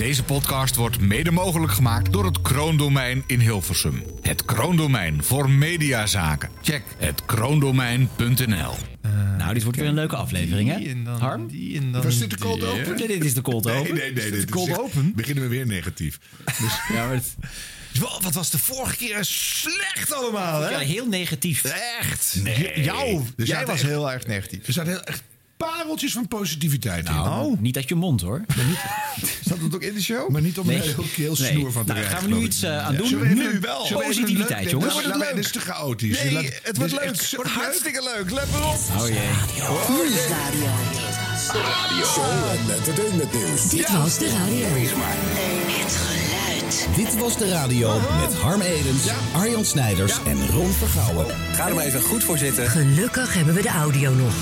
Deze podcast wordt mede mogelijk gemaakt door het Kroondomein in Hilversum. Het Kroondomein voor mediazaken. Check het kroondomein.nl. Nou, dit wordt weer een leuke aflevering, hè? Dan Harm? Die en dan Was dit de cold die. open? Nee, dit is de cold Nee, open. nee, nee. dit cold is echt- open? Beginnen we weer negatief. Dus, Ja, maar het, Wat wat was de vorige keer slecht allemaal, hè? ja, heel negatief. Echt? Nee. Jou, jij was echt- heel erg negatief. er zaten heel echt pareltjes van positiviteit in. Nou, niet uit je mond, hoor. Zat het ook in de show? Maar niet om Nee. een heel keel Nee. snoer van te Nou, gaan we nu iets eh, aan doen? Nu wel. Positiviteit, leuk- jongens. Wordt het? Dit is te chaotisch. Nee, Laat- het wordt leuk. echt Het wordt hartstikke leuk. Let maar op. Oh jee. Nieuwsradio. Show en entertainment nieuws. Dit was de radio. Het geluid. Dit was de radio met Harm Edens, Arjan Snijders en Ron Vergouwen. Ga er maar even goed voor zitten. Gelukkig hebben we de audio nog.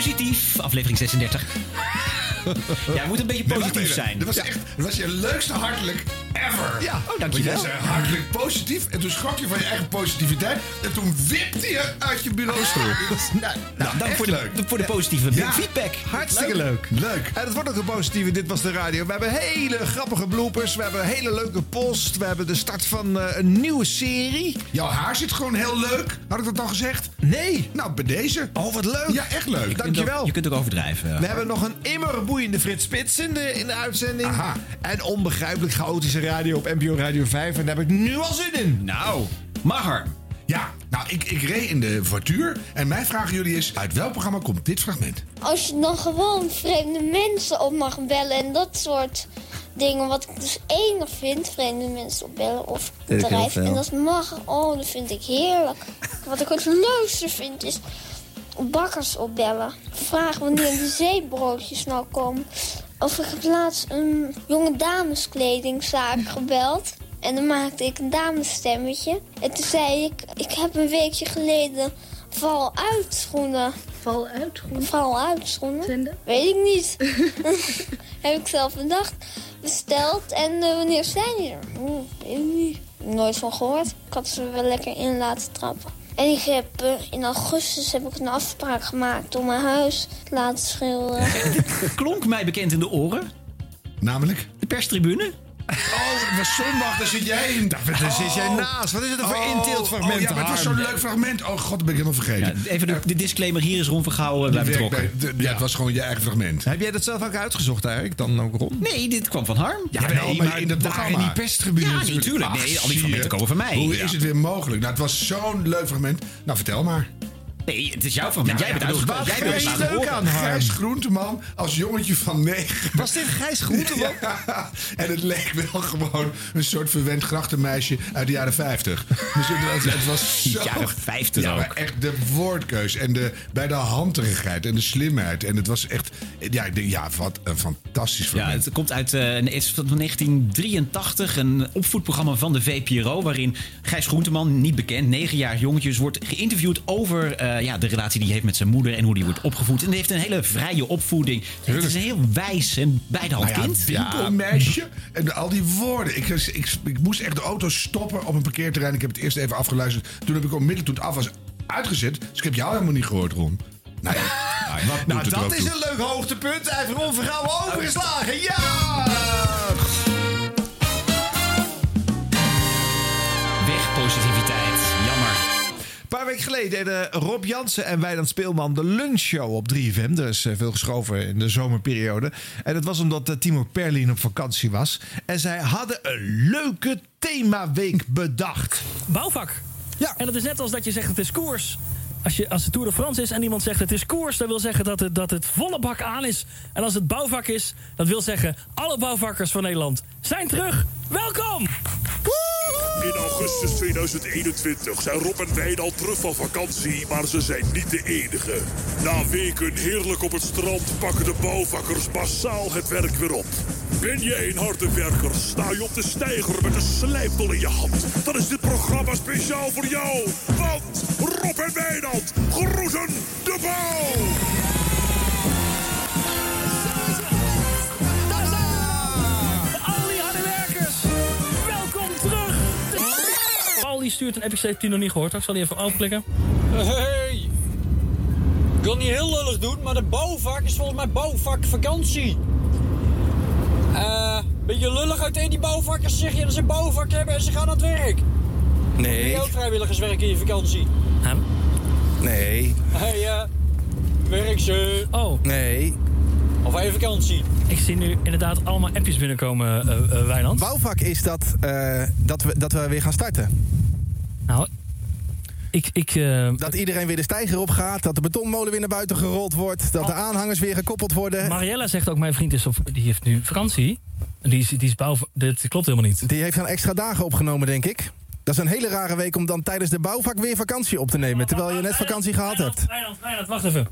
Positief. Aflevering 36. Jij moet een beetje positief zijn. Dat was echt dat was je leukste hartelijk ever. Ja, oh, dankjewel. Zei hartelijk positief en toen schrok je van je eigen positiviteit en toen wipte je uit je bureaustoel. nou, nou, Dank echt voor de, leuk. voor de positieve Ja. feedback. Hartstikke leuk. Leuk. En het wordt ook een positieve Dit Was De Radio. We hebben hele grappige bloopers. We hebben een hele leuke post. We hebben de start van eh, een nieuwe serie. Jouw haar zit gewoon heel leuk. Had ik dat al gezegd? Nee. Nou, bij deze. Oh, wat leuk. Ja, echt leuk. Dankjewel. Je kunt ook overdrijven. We hebben nog een immer boeiende Frits Spits in de, in de uitzending. Aha. En onbegrijpelijk chaotische radio op NPO Radio 5. En daar heb ik nu al zin in. Nou, maar Harm. Ja, nou, ik, ik reed in de voituur en mijn vraag aan jullie is... uit welk programma komt dit fragment? Als je dan gewoon vreemde mensen op mag bellen en dat soort dingen. Wat ik dus enig vind, vreemde mensen opbellen of bedrijf. En dat mag, oh, dat vind ik heerlijk. Wat ik het leukste vind is bakkers opbellen. Vragen wanneer de zeebroodjes nou komen. Of ik heb laatst een jonge dameskledingzaak gebeld. En dan maakte ik een damesstemmetje. En toen zei ik, ik heb een weekje geleden val uit schoenen. Val uit, groen. Val uit schoenen? Vinden? Weet ik niet. heb ik zelf bedacht. Besteld. En eh, wanneer zijn die er? Hm, weet ik niet. Nooit van gehoord. Ik had ze wel lekker in laten trappen. En ik heb, eh, in augustus heb ik een afspraak gemaakt om mijn huis te laten schilderen. Klonk mij bekend in de oren. Namelijk? De perstribune. Oh, het was zondag, daar zit jij in. Daar zit jij naast. Wat is het voor Oh, inteeltfragment, Oh ja, maar het was zo'n leuk fragment. Oh god, dat ben ik helemaal vergeten. Ja, even de, de disclaimer. Hier is Ron Die werkt betrokken. bij- de- ja, het was gewoon je eigen fragment. Heb jij dat zelf ook uitgezocht eigenlijk? Dan ook Ron? Nee, dit kwam van Harm. Ja, nee, maar in dat daar programma. in die perstribune Ja, natuurlijk. Nee, al die fragmenten komen van mij. Hoe Ja. is het weer mogelijk? Nou, het was zo'n leuk fragment. Nou, vertel maar. Nee, het is jouw fragment. jij bent uitgekozen. Jij bent leuk aan. Gijs Groenteman als jongetje van negen. Was dit Gijs Groenteman? Ja, en het leek wel gewoon een soort verwend grachtenmeisje uit de jaren 50. Dus het was, het was zo... Jaren 50 ja, ook. maar echt de woordkeus en de, bij de handterigheid en de slimheid. En het was echt... Ja, ik denk, ja wat een fantastisch Ja, fragment. het komt uit eh, het is van 1983, een opvoedprogramma van de VPRO... waarin Gijs Groenteman, niet bekend, negenjarig jongetjes... wordt geïnterviewd over eh, ja, de relatie die hij heeft met zijn moeder... en hoe die wordt opgevoed. En hij heeft een hele vrije opvoeding. Het is een heel wijs en bij de Nou ja, kind. winkelmeisje. En al die woorden. Ik, ik, ik moest echt de auto stoppen op een parkeerterrein. Ik heb het eerst even afgeluisterd. Toen heb ik onmiddellijk toen het af was uitgezet. Dus ik heb jou helemaal niet gehoord, Ron. Nou ja, Nou, ook dat is toe? een leuk hoogtepunt. Hij heeft Ron Vergouwen overgeslagen. Ja! Weken geleden deden Rob Jansen en Wijnand Speelman de lunchshow op 3FM. Er is eh, veel geschoven in de zomerperiode. En dat was omdat eh, Timo Perlin op vakantie was. En zij hadden een leuke themaweek bedacht. bouwvak. Ja. En dat is net als dat je zegt het is koers. Als, je, als de Tour de France is en iemand zegt het is koers, dat wil zeggen dat het, dat het volle bak aan is. En als het bouwvak is, dat wil zeggen alle bouwvakkers van Nederland zijn terug. Welkom! In augustus 2021 zijn Rob en Wijnald terug van vakantie, maar ze zijn niet de enige. Na weken heerlijk op het strand pakken de bouwvakkers massaal het werk weer op. Ben je een harde werker? Sta je op de steiger met een slijptol in je hand? Dan is dit programma speciaal voor jou. Want Rob en Wijnald groeten de bouw! Die stuurt een epic heeft nog niet gehoord. Ik zal die even afklikken. Hey! wil niet heel lullig doen, maar de bouwvak is volgens mij bouwvakvakantie. Eh, beetje lullig uit die bouwvakkers zeg je dat ze een bouwvak hebben en ze gaan aan het werk. Nee. je ook vrijwilligerswerk in je vakantie? Nee. Hey, eh, werk ze. Oh. Nee. Of heb je vakantie? Ik zie nu inderdaad allemaal appjes binnenkomen, eh, Wijnand. Bouwvak is dat, eh, dat, we, dat we weer gaan starten. Nou, ik... ik eh, Dat iedereen weer de steiger op gaat. Dat de betonmolen weer naar buiten gerold wordt. Dat de aanhangers weer gekoppeld worden. Mariella zegt ook, mijn vriend is op, die heeft nu vakantie. Die is, die is bouw... Dit klopt helemaal niet. Die heeft dan extra dagen opgenomen, denk ik. Dat is een hele rare week om dan tijdens de bouwvak weer vakantie op te nemen. Terwijl je net vakantie gehad hebt. Wijnand, wacht even.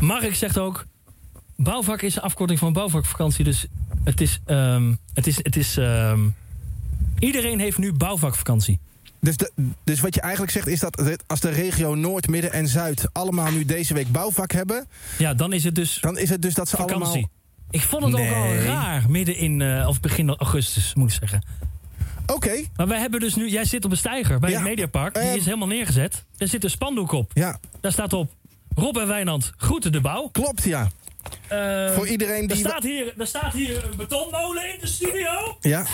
Mark zegt ook... Bouwvak is een afkorting van bouwvakvakantie. Dus het is... ehm, het is, het is ehm, iedereen heeft nu bouwvakvakantie. Dus, de, dus wat je eigenlijk zegt is dat als de regio Noord, Midden en Zuid allemaal nu deze week bouwvak hebben. Ja, dan is het dus. Dan is het dus dat ze vakantie. allemaal. Ik vond het ook al raar, midden in, eh, of begin augustus, moet ik zeggen. Oké. Maar wij hebben dus nu, jij zit op een stijger bij Ja. het Mediapark. Die Eh. is helemaal neergezet. Er zit een spandoek op. Ja. Daar staat op, Rob en Wijnand groeten de bouw. Klopt, ja. Eh, Voor iedereen die- Er staat, hier, er staat hier een betonmolen in de studio. Ja.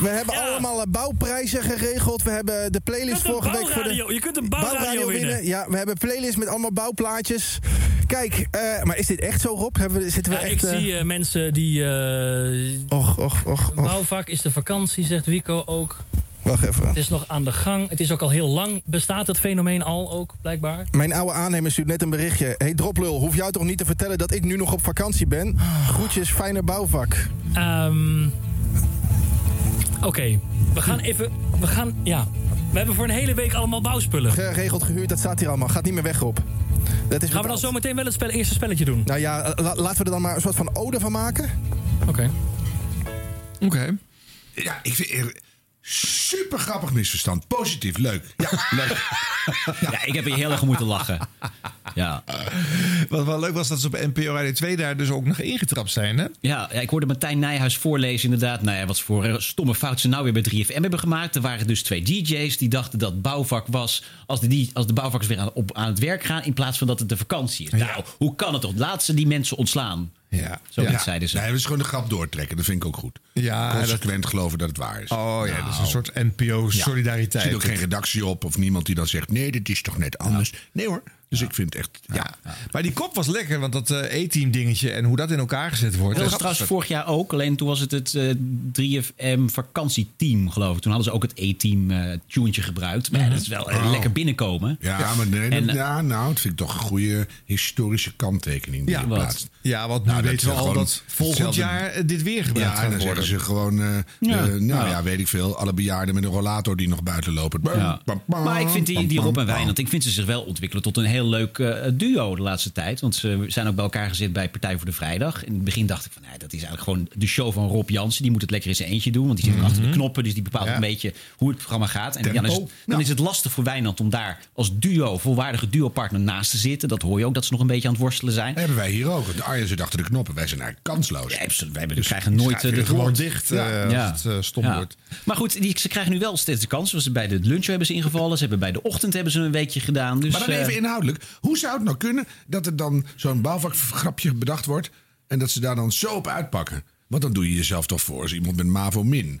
We hebben allemaal eh, bouwprijzen geregeld. We hebben de playlist vorige week voor de. je kunt een bouwradio winnen. Ja, we hebben playlist met allemaal bouwplaatjes. Kijk, eh, maar is dit echt zo, Rob? Hebben we, zitten we Ja, echt. ik eh, zie mensen die... Och, och, och. Bouwvak is de vakantie, zegt Wico ook. Wacht even. Het is nog aan de gang. Het is ook al heel lang. Bestaat het fenomeen al ook, blijkbaar? Mijn oude aannemer stuurt net een berichtje. Hey Droplul, hoef jou toch niet te vertellen dat ik nu nog op vakantie ben? Groetjes, fijne bouwvak. Ehm, Oké, we gaan even... We gaan, ja. We hebben voor een hele week allemaal bouwspullen. Geregeld gehuurd, dat staat hier allemaal. Gaat niet meer weg, Rob. Dat is Gaan we dan zo meteen wel het spel, eerste spelletje doen? Nou ja, eh, la- laten we er dan maar een soort van ode van maken. Oké. Oké. Ja, ik vind super grappig misverstand. Positief, leuk. Ja, leuk. Ja, ik heb hier heel erg moeten lachen. Ja. Wat wel leuk was dat ze op NPO Radio 2 daar dus ook nog ingetrapt zijn, hè? Ja, ja, ik hoorde Martijn Nijhuis voorlezen inderdaad. Nou ja, wat voor eh, stomme fout ze nou weer bij 3FM hebben gemaakt. Er waren dus twee DJ's die dachten dat bouwvak was... als de, die- als de bouwvakkers weer aan, op, aan het werk gaan... in plaats van dat het de vakantie is. Nou, hoe kan het toch? Laat ze die mensen ontslaan. Ja. Zoiets Ja. zeiden ze. Nee, dat is gewoon de grap doortrekken. Dat vind ik ook goed. Ja, Consequent geloven dat het waar is. Oh ja, dat is een Nou. soort Ja. NPO-solidariteit. Er zit ook geen redactie op of niemand die dan zegt... nee, dit is toch net anders. Nee hoor. Dus ik vind echt... Ja. Maar die kop was lekker, want dat eh, E-team dingetje en hoe dat in elkaar gezet wordt. Dat was trouwens vorig jaar ook. Alleen toen was het het eh, 3FM vakantieteam, geloof ik. Toen hadden ze ook het E-team eh tuentje gebruikt. Maar ja, dat is wel lekker binnenkomen. Ja, maar nee, ja, nou, dat vind ik toch een goede historische kanttekening die Ja, plaatst. Ja, want nu Nou, weten we al dat volgend jaar dit weer gebruikt Ja, en dan worden. zeggen ze gewoon, Ja. nou Ja. ja. weet ik veel, alle bejaarden met een rollator die nog buiten lopen. Ja. Maar ik vind die, die Rob en Wijnand, ik vind ze zich wel ontwikkelen tot een heel leuk eh, duo de laatste tijd. Want ze zijn ook bij elkaar gezet bij Partij voor de Vrijdag. In het begin dacht ik van, nee, dat is eigenlijk gewoon de show van Rob Jansen. Die moet het lekker in zijn eentje doen, want die zit achter de knoppen. Dus die bepaalt Ja. een beetje hoe het programma gaat. En dan, is het, dan Nou. is het lastig voor Wijnand om daar als duo, volwaardige duopartner naast te zitten. Dat hoor je ook, dat ze nog een beetje aan het worstelen zijn. Dat hebben wij hier ook. De Arjen zit achter de knoppen. Wij zijn eigenlijk kansloos. Ja, absoluut. Wij hebben- Dus krijgen nooit eh, de Gewoon woord. dicht Ja. eh, als Ja. het eh, stom wordt. Maar goed, die, ze krijgen nu wel steeds de kans. Dus bij de lunch hebben ze ingevallen. Ze hebben bij de ochtend hebben ze een weekje gedaan. Dus, Maar dan even inhoudelijk. Hoe zou het nou kunnen dat er dan zo'n bouwvakgrapje bedacht wordt... en dat ze daar dan zo op uitpakken? Want dan doe je jezelf toch voor als iemand met MAVO min.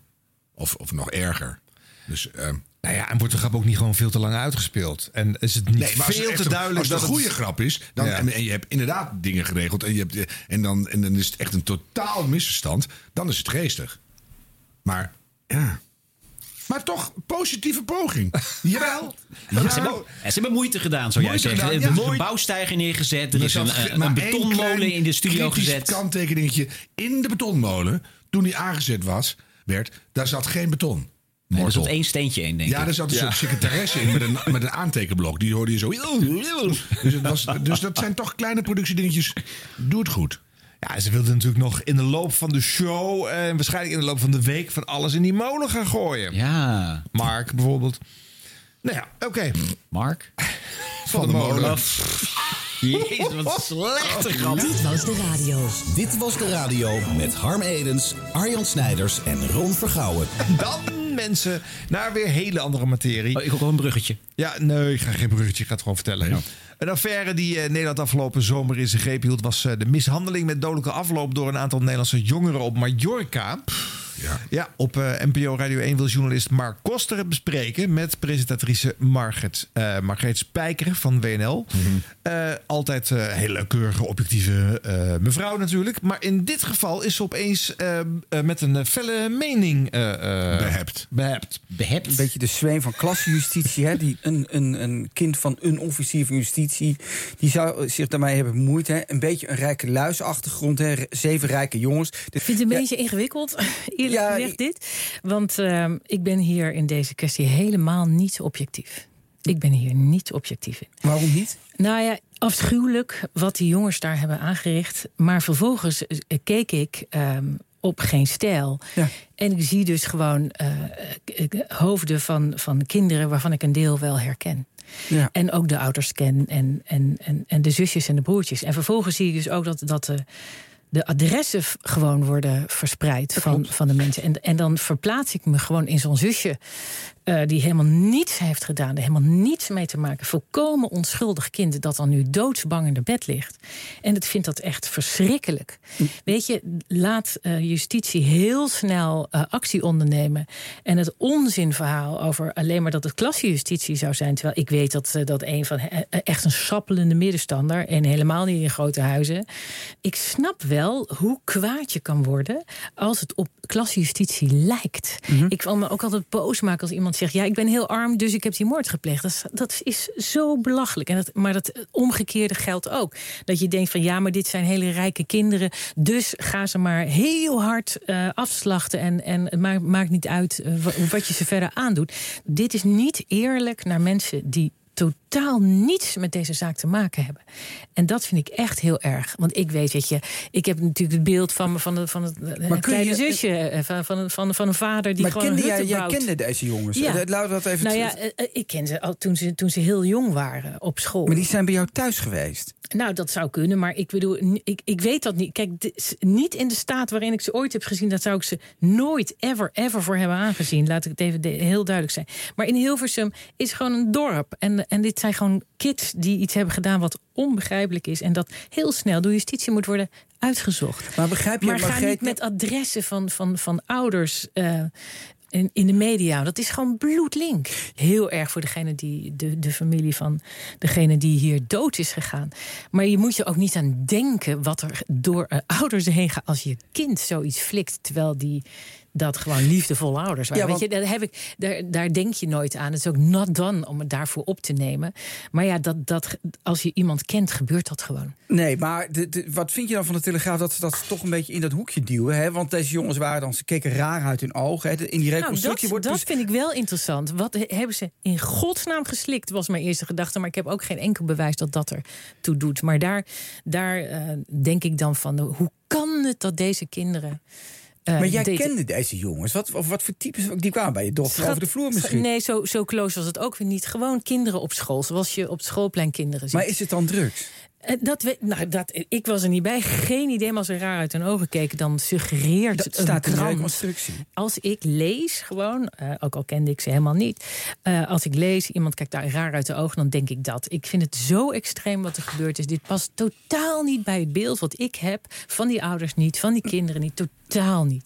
Of, of nog erger. Dus, eh, Nou ja, en wordt de grap ook niet gewoon veel te lang uitgespeeld? En is het niet Nee, maar als veel te een- duidelijk Als het dat een goede het... grap is, dan, Ja. en, en je hebt inderdaad dingen geregeld... En, je hebt, eh, en, dan, en dan is het echt een totaal misverstand... dan is het geestig. Maar, ja... Maar toch, positieve poging. Jawel. Ja, ze, hebben, ja, ze hebben moeite gedaan, zou jij zeggen. er ja. is een bouwstijger neergezet. Er is een, een, een betonmolen in de studio gezet. kanttekeningetje in de betonmolen. Toen die aangezet was, werd, daar zat geen beton. Nee, er zat één steentje in, denk Ja, ik. er zat een soort secretaresse in met een, met een aantekenblok. Die hoorde je zo. Dus, was, dus dat zijn toch kleine productiedingetjes. Doe het goed. Ja, ze wilden natuurlijk nog in de loop van de show... en waarschijnlijk in de loop van de week... van alles in die molen gaan gooien. Ja, Mark bijvoorbeeld. Nou ja, oké. Mark. Van de molen. Jezus, wat een slechte grap. Dit was de radio. Dit was de radio met Harm Edens, Arjan Snijders en Ron Vergouwen. Dan mensen naar weer hele andere materie. Oh, ik ook wel een bruggetje. Ja, nee, ik ga geen bruggetje. Ik ga het gewoon vertellen. Een affaire die eh, Nederland afgelopen zomer in zijn greep hield... was eh, de mishandeling met dodelijke afloop... door een aantal Nederlandse jongeren op Mallorca. Ja. Ja, op eh, NPO Radio 1 wil journalist Mark Koster het bespreken... met presentatrice Margret, eh Margreet Spijker van WNL. Eh, altijd eh hele keurige, objectieve eh, mevrouw natuurlijk. Maar in dit geval is ze opeens met een felle mening... eh, eh, Behept. Behept. Behept. Een beetje de zweem van klassejustitie. Hè? Die, een, een, een kind van een officier van justitie. Die zou zich daarmee hebben bemoeid. Hè? Een beetje een rijke luisachtergrond. Hè? Zeven rijke jongens. Ik vind het een beetje ingewikkeld, eerlijk Ja, gezegd, dit. Want ehm, ik ben hier in deze kwestie helemaal niet objectief. Ik ben hier niet objectief in. waarom niet? Nou ja, afschuwelijk wat die jongens daar hebben aangericht. Maar vervolgens eh, keek ik ehm, op geen stijl. Ja. En ik zie dus gewoon eh, eh, hoofden van, van kinderen waarvan ik een deel wel herken. Ja. En ook de ouders ken en, en, en, en de zusjes en de broertjes. En vervolgens zie ik dus ook dat, dat de, de adressen gewoon worden verspreid van, van de mensen. En, en dan verplaats ik me gewoon in zo'n zusje. Eh, die helemaal niets heeft gedaan, er helemaal niets mee te maken. Volkomen onschuldig kind dat dan nu doodsbang in de bed ligt. En ik vind dat echt verschrikkelijk. Weet je, laat eh, justitie heel snel eh, actie ondernemen. En het onzinverhaal over alleen maar dat het klassejustitie zou zijn. Terwijl ik weet dat, dat een van echt een sappelende middenstander. En helemaal niet in grote huizen. Ik snap wel hoe kwaad je kan worden als het op klassejustitie lijkt. Ik wil me ook altijd boos maken als iemand zegt: Ja, ik ben heel arm, dus ik heb die moord gepleegd. Dat is, zo belachelijk. En dat, maar dat omgekeerde geldt ook. Dat je denkt van ja, maar dit zijn hele rijke kinderen. Dus ga ze maar heel hard eh, afslachten. En, en het maakt, niet uit eh, wa- wat je ze verder aandoet. Dit is niet eerlijk naar mensen die totaal niets met deze zaak te maken hebben. En dat vind ik echt heel erg. Want ik weet, weet je, ik heb natuurlijk het beeld van, me- van, het, van het eh, kun kleine je- zusje. eh, Van, van, van, van een vader die maar gewoon kende jij, jij kende deze jongens. Ja. Eh, Laten we dat even... Nou ja, eh, eh, ik ken ze al toen ze, toen ze heel jong waren op school. Maar die zijn bij jou thuis geweest. Nou, dat zou kunnen, maar ik bedoel, ik, ik weet dat niet. Kijk, niet in de staat waarin ik ze ooit heb gezien, dat zou ik ze nooit, ever, ever voor hebben aangezien. Laat ik het even de- heel duidelijk zijn. Maar in Hilversum is gewoon een dorp. En, en dit zijn gewoon kids die iets hebben gedaan wat onbegrijpelijk is. En dat heel snel door justitie moet worden uitgezocht. Maar begrijp je, Maar ga Margreet, niet met adressen van, van, van ouders. eh, in, in de media. Dat is gewoon bloedlink. Heel erg voor degene die, de, de familie van degene die hier dood is gegaan. Maar je moet je ook niet aan denken wat er door eh, ouders heen gaat als je kind zoiets flikt. Terwijl die dat gewoon liefdevolle ouders waren. Ja, Weet je, daar, heb ik, daar, daar denk je nooit aan. Het is ook not done om het daarvoor op te nemen. Maar ja, dat, dat, als je iemand kent, gebeurt dat gewoon. Nee, maar de, de- wat vind je dan van de Telegraaf dat ze dat toch een beetje in dat hoekje duwen? Hè? Want deze jongens waren dan, ze keken raar uit hun ogen. Hè? In die Nou, reconstructie dat wordt dat dus- vind ik wel interessant. Wat he- hebben ze in godsnaam geslikt, was mijn eerste gedachte. Maar ik heb ook geen enkel bewijs dat dat er toe doet. Maar daar, daar eh, denk ik dan van, hoe kan het dat deze kinderen... eh, maar jij dit- kende deze jongens. Wat, of wat voor types? Die kwamen bij je dochter Schat- over de vloer misschien. Nee, zo, zo close was het ook weer niet. Gewoon kinderen op school, zoals je op het schoolplein kinderen ziet. Maar is het dan drugs? Eh, Dat weet, nou, dat, ik was er niet bij. Geen idee, maar als ze raar uit hun ogen keken... dan suggereert Dat een staat krant- reconstructie. Als ik lees, gewoon, eh, ook al kende ik ze helemaal niet... eh, als ik lees, iemand kijkt daar raar uit de ogen... dan denk ik dat. Ik vind het zo extreem wat er gebeurd is. Dit past totaal niet bij het beeld wat ik heb... van die ouders niet, van die kinderen niet. Totaal niet.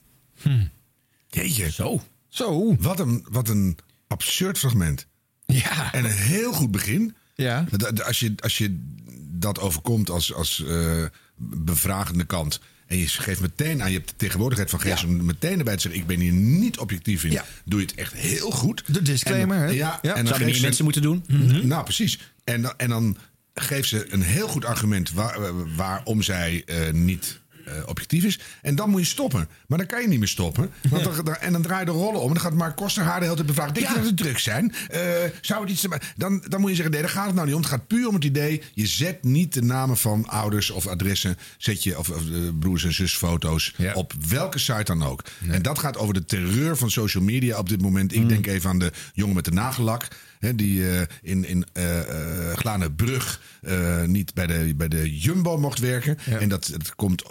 Jeetje. Zo. Zo. Wat een, wat een absurd fragment. Ja. En een heel goed begin. Ja. Als je, als je dat overkomt als, als eh, bevragende kant. En je geeft meteen aan, je hebt de tegenwoordigheid van geest om meteen erbij te zeggen: Ik ben hier niet objectief in. Ja. Doe je het echt heel goed. De disclaimer, En- hè? Ja, Ja. en dan Zouden mensen moeten doen? Nou, precies. En, dan- en dan geeft ze een heel goed argument waar, waarom zij eh, niet eh, objectief is. En dan moet je stoppen. Maar dan kan je niet meer stoppen. Want dan, dan- en dan draai je de rollen om. En dan gaat Mark Koster haar de hele tijd bevragen. Denk je dat het drugs zijn? Eh, zou het iets te dan, dan moet je zeggen, nee, daar gaat het nou niet om. Het gaat puur om het idee. Je zet niet de namen van ouders of adressen. Zet je, of, of broers en zusfoto's. Ja. Op welke site dan ook. En dat gaat over de terreur van social media op dit moment. Ik denk even aan de jongen met de nagellak. Hè, die eh, in, in eh eh, Glanenbrug niet bij de, bij de Jumbo mocht werken. En dat, dat komt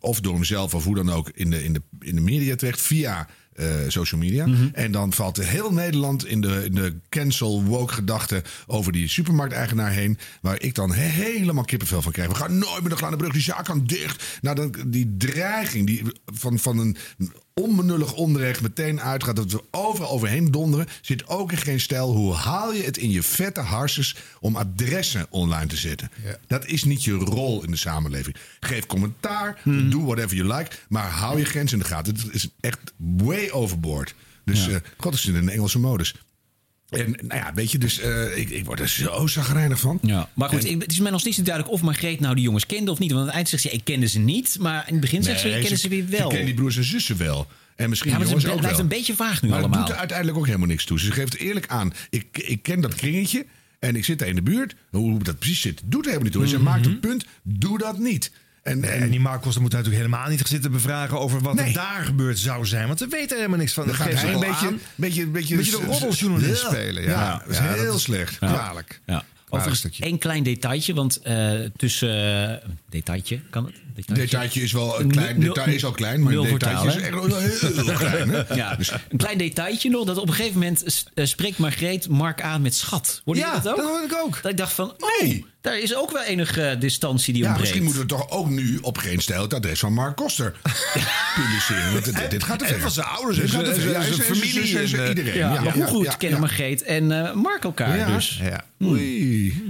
of door hemzelf of hoe dan ook in de, in de, in de media terecht. Via social media. Mhm. En dan valt heel Nederland in de, in de cancel woke gedachte over die supermarkteigenaar heen. Waar ik dan he- helemaal kippenvel van krijg. We gaan nooit meer de Glaande Brug, die zaak kan dicht. Nou, dan, die dreiging die van, van een onbenullig onrecht meteen uitgaat. Dat we overal overheen donderen. Zit ook in geen stijl. Hoe haal je het in je vette harses om adressen online te zetten? Dat is niet je rol in de samenleving. Geef commentaar. Doe whatever you like. Maar hou je grens in de gaten. Het is echt way overboard. Dus Ja. eh, god is in een Engelse modus. En nou ja, weet je, dus eh, ik, ik word er zo zagrijnig van. Ja, maar goed, En- het is mij nog steeds niet duidelijk of Margreet nou die jongens kende of niet. Want aan het eind zegt ze, ik kende ze niet. Maar in het begin zegt ze, ik kende ze weer wel. Ik ken die broers en zussen wel. En misschien Ja, maar het ook blijft wel. een beetje vaag nu maar allemaal. het doet er uiteindelijk ook helemaal niks toe. Ze geeft eerlijk aan. Ik, ik ken dat kringetje en ik zit daar in de buurt. Hoe, hoe dat precies zit, doet er helemaal niet toe. En ze Mhm. maakt een punt, doe dat niet. En, En, en die Marcos moet natuurlijk helemaal niet zitten bevragen over wat er daar gebeurd zou zijn. Want we weten helemaal niks van. Dan gaat hij een beetje, aan. beetje, beetje, beetje de roddeljournalist Ja. spelen. Ja, Ja, dat is heel slecht. Ja. Kwalijk. Ja. Overigens, één klein detailje, want eh, tussen... eh, detailtje, kan het? Detailtje is wel een klein. Nul- Detail is al klein, maar een detailtje is echt heel klein. Hè? Ja, Dus- een klein detailtje nog, dat op een gegeven moment eh, spreekt Margreet Mark aan met schat. Hoorde Ja, je dat ook? dat hoorde ik ook. Dat ik dacht van, oh, daar is ook wel enige eh, distantie die Ja, ontbreekt. misschien moeten we toch ook nu op geen stijl het adres van Mark Koster publiceren. Want dit, dit gaat te ver. van zijn ouders en zijn- familie en en, iedereen. Ja, maar hoe goed ja, kennen ja. Margreet en eh, Mark elkaar Ja, dus? Ja. Oei.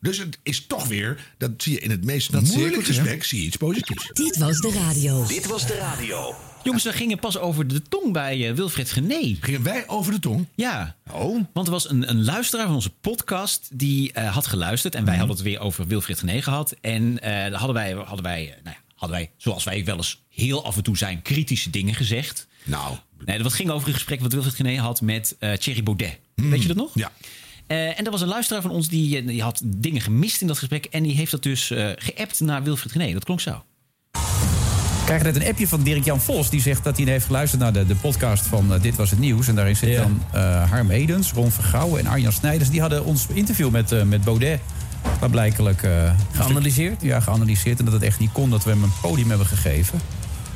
Dus het is toch weer, dat zie je in het meest Dat moeilijke gesprek, zie je iets positiefs. Dit was de radio. Dit was de radio. Jongens, we gingen pas over de tong bij eh, Wilfred Gené. Gingen wij over de tong? Ja. Oh. Want er was een, een luisteraar van onze podcast die eh, had geluisterd. En wij hadden het weer over Wilfred Gené gehad. En daar hadden wij, hadden, wij, nou ja, hadden wij, zoals wij wel eens heel af en toe zijn, kritische dingen gezegd. Nou. Nee, dat ging over een gesprek wat Wilfred Gené had met Thierry Baudet. Weet je dat nog? Ja. En er was een luisteraar van ons die, die had dingen gemist in dat gesprek. En die heeft dat dus eh geappt naar Wilfred Gené. Dat klonk zo. Ik krijg net een appje van Dirk-Jan Vos. Die zegt dat hij heeft geluisterd naar de, de podcast van eh, Dit Was Het Nieuws. En daarin zit dan eh Harm Edens, Ron Vergouwen en Arjan Snijders. Die hadden ons interview met, eh, met Baudet. Maar blijkelijk... Geanalyseerd? Ja, geanalyseerd. En dat het echt niet kon dat we hem een podium hebben gegeven.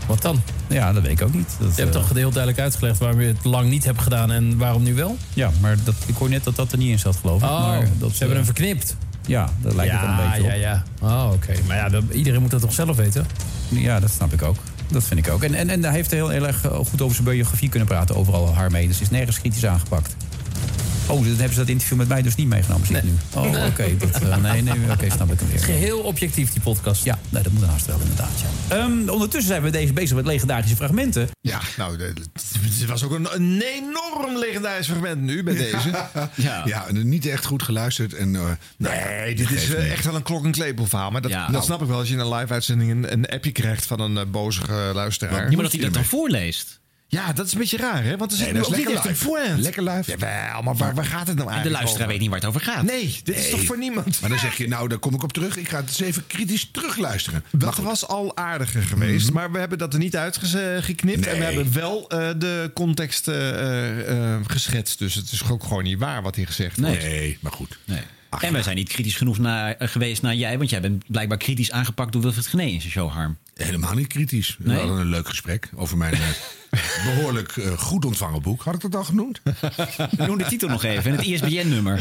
Wat dan? Ja, dat weet ik ook niet. Dat, Je hebt toch heel duidelijk uitgelegd waarom je het lang niet hebt gedaan en waarom nu wel? Ja, maar dat, ik hoor net dat dat er niet in zat, geloof ik. Oh, maar dat, ze hebben hem verknipt. Ja, dat lijkt ja, het een beetje ja, op. ja. Oh, oké. Maar ja, dat- iedereen moet dat toch zelf weten? Ja, dat snap ik ook. Dat vind ik ook. En, en, en hij heeft heel, heel erg eh, goed over zijn biografie kunnen praten. Overal Harmee. Dus is nergens kritisch aangepakt. Oh, dan hebben ze dat interview met mij dus niet meegenomen, zie ik nu. Oh, oké. dat, eh, nee, nee, oké, snap ik hem weer. Geheel objectief, die podcast. Ja, nee, dat moet een haast wel inderdaad. Ja. Ehm, ondertussen zijn we deze bezig met legendarische fragmenten. Ja, nou, het was ook een, een enorm legendarisch fragment nu bij deze. Ja. ja, niet echt goed geluisterd. En, eh, Nee, dit is eh, echt wel een klok- en klepel verhaal. Maar dat, Ja. dat Nou. snap ik wel als je in een live-uitzending een, een appje krijgt van een uh, bozige luisteraar. Maar dat hij dat dan voorleest. Ja, dat is een beetje raar, hè? Want er zit Nee, nu dat ook is niet echt lekker live. point. Lekker live. Jawel, maar waar, waar gaat het nou En de eigenlijk luisteraar over? weet niet waar het over gaat. Nee, dit is toch voor niemand? Maar dan zeg je, nou, daar kom ik op terug. Ik ga het eens even kritisch terugluisteren. Dat was al aardiger geweest, maar we hebben dat er niet uitgeknipt. En we Nee. hebben wel eh, de context eh, eh, geschetst. Dus het is ook gewoon niet waar wat hier gezegd wordt. Nee, maar goed. Nee. en wij zijn niet kritisch genoeg naar, geweest naar jij, want jij bent blijkbaar kritisch aangepakt door Wilfred Gené in zijn show, Harm. Helemaal niet kritisch. We Nee? hadden een leuk gesprek over mijn behoorlijk eh, goed ontvangen boek. Had ik dat al genoemd? Noem de titel nog even en het ISBN-nummer.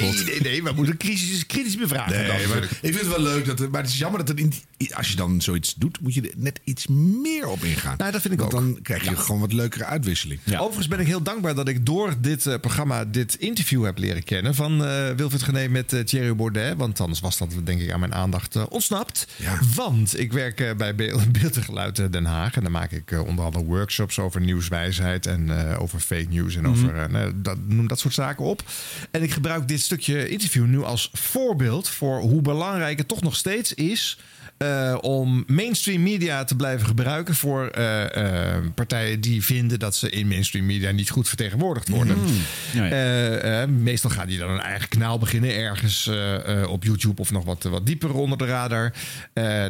Nee, nee, nee, we moeten kritisch, kritisch bevragen. Nee, dan. maar ik vind het wel leuk. Dat er, maar het is jammer dat in, als je dan zoiets doet, moet je er net iets meer op ingaan. Nou, dat vind ik Want ook. dan krijg je gewoon wat leukere uitwisseling. Overigens ben ik heel dankbaar dat ik door dit eh, programma dit interview heb leren kennen van eh Wilfried Gené met Thierry Baudet. Want anders was dat denk ik aan mijn aandacht ontsnapt. Want ik werk bij Be- Beeld en Geluid Den Haag. En dan maak ik onder andere workshops over nieuwswijsheid en eh, over fake news en over eh, nou, dat, noem dat soort zaken op. En ik gebruik dit stukje interview nu als voorbeeld voor hoe belangrijk het toch nog steeds is. eh, om mainstream media te blijven gebruiken voor partijen die vinden dat ze in mainstream media niet goed vertegenwoordigd worden. Ja, ja. Eh, meestal gaan die dan een eigen kanaal beginnen ergens op YouTube of nog wat, wat dieper onder de radar.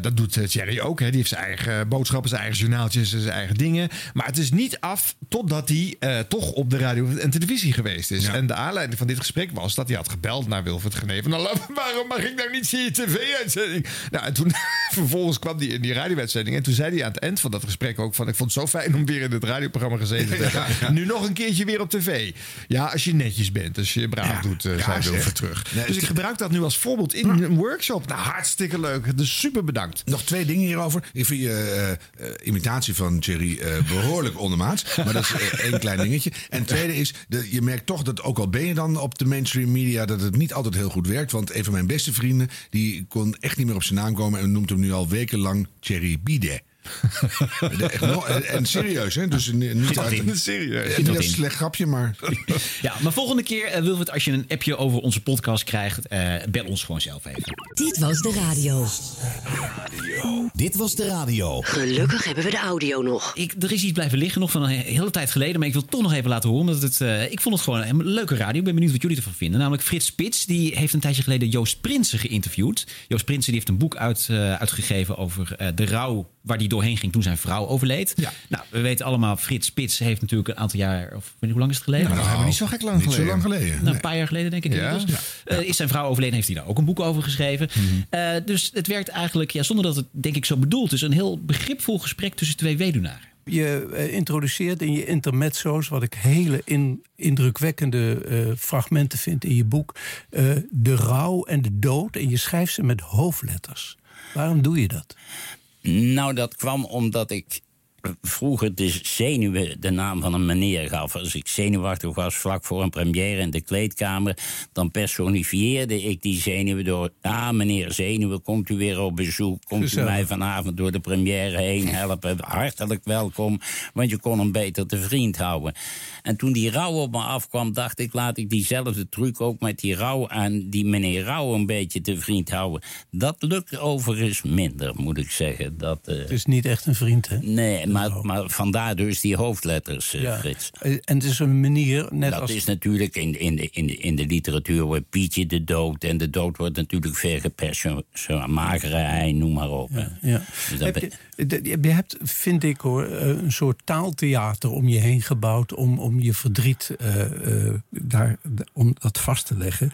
Dat doet Thierry ook. Hè. Die heeft zijn eigen boodschappen, zijn eigen journaaltjes, zijn eigen dingen. Maar het is niet af totdat hij eh, toch op de radio en televisie geweest is. En de aanleiding van dit gesprek was dat hij had gebeld naar Wilfred Gené. Van, nou, waarom mag ik nou niet zien je tv-uitzending? Nou, en toen vervolgens kwam hij in die radiowedstrijding. En toen zei hij aan het eind van dat gesprek ook van... ik vond het zo fijn om weer in het radioprogramma gezeten te hebben. Nu nog een keertje weer op tv. Ja, als je netjes bent, als je braaf doet, eh, zeg. over terug. Nee, dus ik gebruik dat nu als voorbeeld in een workshop. Nou, hartstikke leuk. Dus super bedankt. Nog twee dingen hierover. Ik vind je eh, imitatie van Thierry eh, behoorlijk ondermaats. Maar dat is eh, één klein dingetje. En tweede is, de, je merkt toch dat ook al ben je dan op de mainstream media... dat het niet altijd heel goed werkt. Want een van mijn beste vrienden... die kon echt niet meer op zijn naam komen... en noemt hem nu al wekenlang Thierry Bidet. En, en serieus, hè? Dus niet uit in. Serieus. Niet in. slecht grapje, maar... Ja, maar volgende keer, eh Wilfred, als je een appje over onze podcast krijgt, eh, bel ons gewoon zelf even. Dit was de radio. Dit was de radio. Gelukkig hebben we de audio nog. Ik, er is iets blijven liggen nog van een hele tijd geleden. Maar ik wil het toch nog even laten horen. Omdat het, eh, ik vond het gewoon een leuke radio. Ik ben benieuwd wat jullie ervan vinden. Namelijk Frits Spits. Die heeft een tijdje geleden Joost Prinsen geïnterviewd. Joost Prinsen die heeft een boek uit, eh, uitgegeven over eh, de rouw waar die doorheen ging toen zijn vrouw overleed. Nou, we weten allemaal, Frits Spits heeft natuurlijk een aantal jaar... Of weet je hoe lang is het geleden? Nou, helemaal niet zo gek lang Niet geleden. zo lang geleden. Nou, nee. een paar jaar geleden, denk ik. Ja. Eh, is zijn vrouw overleden, heeft hij daar ook een boek over geschreven. Eh, dus het werkt eigenlijk, ja, zonder dat het denk ik zo bedoeld is, een heel begripvol gesprek tussen twee weduwnaren. Je eh, introduceert in je intermezzo's, wat ik hele in, indrukwekkende eh, fragmenten vind in je boek, eh, de rouw en de dood. En je schrijft ze met hoofdletters. Waarom doe je dat? Nou, dat kwam omdat ik vroeger de zenuwen de naam van een meneer gaf. Als ik zenuwachtig was vlak voor een première in de kleedkamer... dan personifieerde ik die zenuwen door... ah, meneer Zenuwen, komt u weer op bezoek? Komt Gezellig. u mij vanavond door de première heen helpen? Hartelijk welkom, want je kon hem beter te vriend houden. En toen die rouw op me afkwam, dacht ik... laat ik diezelfde truc ook met die rouw en die meneer Rouw een beetje te vriend houden. Dat lukt overigens minder, moet ik zeggen. Dat, eh, Het is niet echt een vriend, hè? Nee, maar, maar vandaar dus die hoofdletters, eh, Ja. Frits. Eh, En het is een manier, net dat als... is natuurlijk in, in, de, in, de, in de literatuur wordt Pietje de dood. En de dood wordt natuurlijk veel gepersoneerd. Magere ei, noem maar op. Ja. Dus Heb je, de- je hebt, vind ik hoor, eh, een soort taaltheater om je heen gebouwd... om, om je verdriet daar, om dat vast te leggen.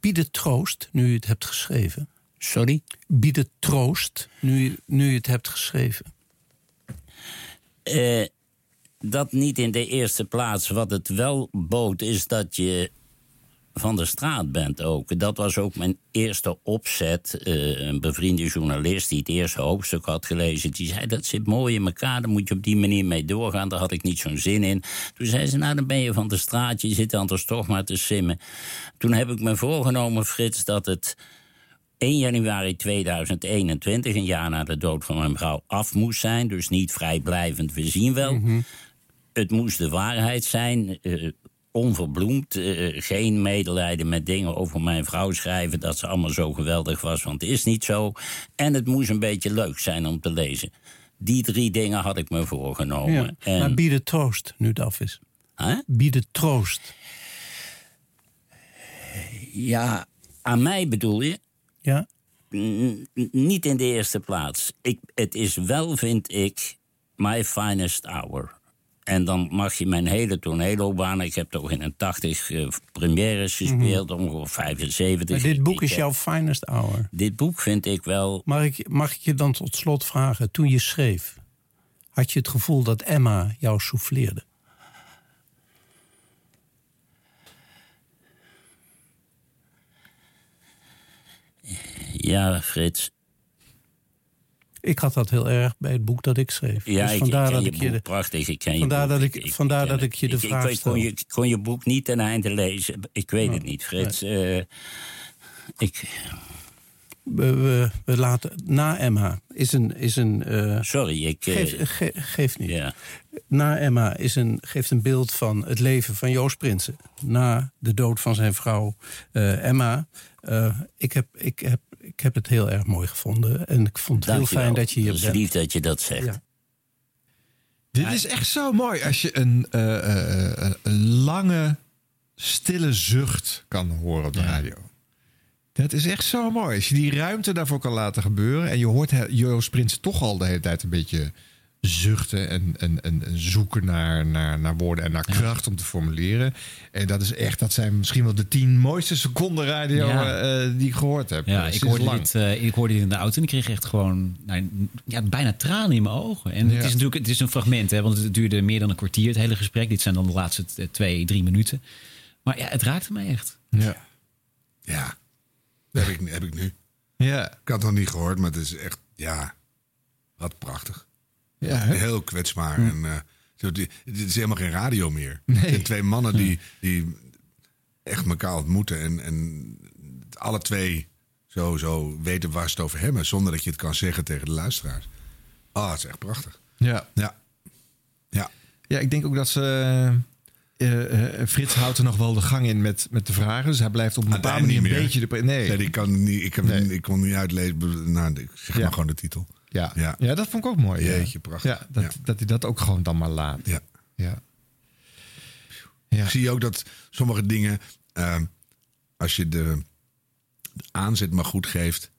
Bied het troost, nu je het hebt geschreven. Sorry? Bied het troost, nu, nu je het hebt geschreven. Eh, dat niet in de eerste plaats. Wat het wel bood, is dat je van de straat bent ook. Dat was ook mijn eerste opzet. Eh, een bevriende journalist die het eerste hoofdstuk had gelezen... die zei, dat zit mooi in elkaar, daar moet je op die manier mee doorgaan. Daar had ik niet zo'n zin in. Toen zei ze, nou, dan ben je van de straat, je zit anders toch maar te simmen. Toen heb ik me voorgenomen, Frits, dat het... 1 januari 2021, een jaar na de dood van mijn vrouw, af moest zijn. Dus niet vrijblijvend, we zien wel. Het moest de waarheid zijn, eh, onverbloemd. eh, geen medelijden met dingen over mijn vrouw schrijven... dat ze allemaal zo geweldig was, want het is niet zo. En het moest een beetje leuk zijn om te lezen. Die drie dingen had ik me voorgenomen. Ja. En, Maar bied het troost, nu het af is. Hè? Bied het troost. ja, aan mij bedoel je? Ja? N- niet in de eerste plaats. Ik, het is wel, vind ik, my finest hour. En dan mag je mijn hele toneelloopbaan... ik heb toch in een 80 eh, premières gespeeld, ongeveer 75. Maar dit boek is heb- jouw finest hour. Dit boek vind ik wel... Mag ik, mag ik je dan tot slot vragen, toen je schreef... had je het gevoel dat Emma jou souffleerde? Ja, Frits. Ik had dat heel erg bij het boek dat ik schreef. Ja, dus ik, vandaar ik dat je ik je boek de, prachtig. Ik ken je vandaar boek. dat ik, vandaar dat ik je de vraag ik, kon, stel. je, kon je boek niet ten einde lezen. Ik weet het niet, Frits. Eh, ik, We, we, we laten na Emma is een is een. eh, Sorry, ik. eh, Geef, ge- niet. Na Emma is een, geeft een beeld van het leven van Joost Prinsen. Na de dood van zijn vrouw Emma. Ik, heb, ik, heb, ik heb het heel erg mooi gevonden. En ik vond het heel fijn dat je hier is bent. lief dat je dat zegt. Ja. Dit is echt zo mooi als je een, eh, eh, eh, een lange, stille zucht kan horen op de radio. Dat is echt zo mooi. Als je die ruimte daarvoor kan laten gebeuren. En je hoort Joost Prins toch al de hele tijd een beetje zuchten en, en, en en zoeken naar, naar, naar woorden en naar kracht om te formuleren. En dat is echt, dat zijn misschien wel de tien mooiste seconden radio Ja. eh, die ik gehoord heb. Ja, eh, ik hoorde, lang. dit, eh, ik hoorde dit in de auto en ik kreeg echt gewoon nou, ja, bijna tranen in mijn ogen. En Ja. het is natuurlijk het is een fragment, hè, want het duurde meer dan een kwartier, het hele gesprek. Dit zijn dan de laatste twee, drie minuten. Maar ja, het raakte mij echt. Ja. Ja, dat heb ik, heb ik nu. Ja. Ik had het nog niet gehoord, maar het is echt, ja, wat prachtig. Ja? Heel kwetsbaar. En, eh, zo, die- het is helemaal geen radio meer. Nee. Het zijn twee mannen die, die echt elkaar ontmoeten. En, en alle twee zo, zo weten waar ze het over hebben. Zonder dat je het kan zeggen tegen de luisteraars. Ah, het is echt prachtig. Ja. Ja. Ja. Ja, ik denk ook dat ze. eh, eh, Frits houdt er nog wel de gang in met, met de vragen. Dus hij blijft op een bepaalde manier een beetje de. pre- Nee. Nee, ik, kan niet, ik, heb, ik kon niet uitlezen. Nou, ik zeg maar gewoon de titel. Ja. Ja. Ja. dat vond ik ook mooi. ja. Jeetje, prachtig. Ja, dat, Ja. dat hij dat ook gewoon dan maar laat. Ja. Ja. Zie je ook dat sommige dingen, ehm, als je de, de aanzet maar goed geeft,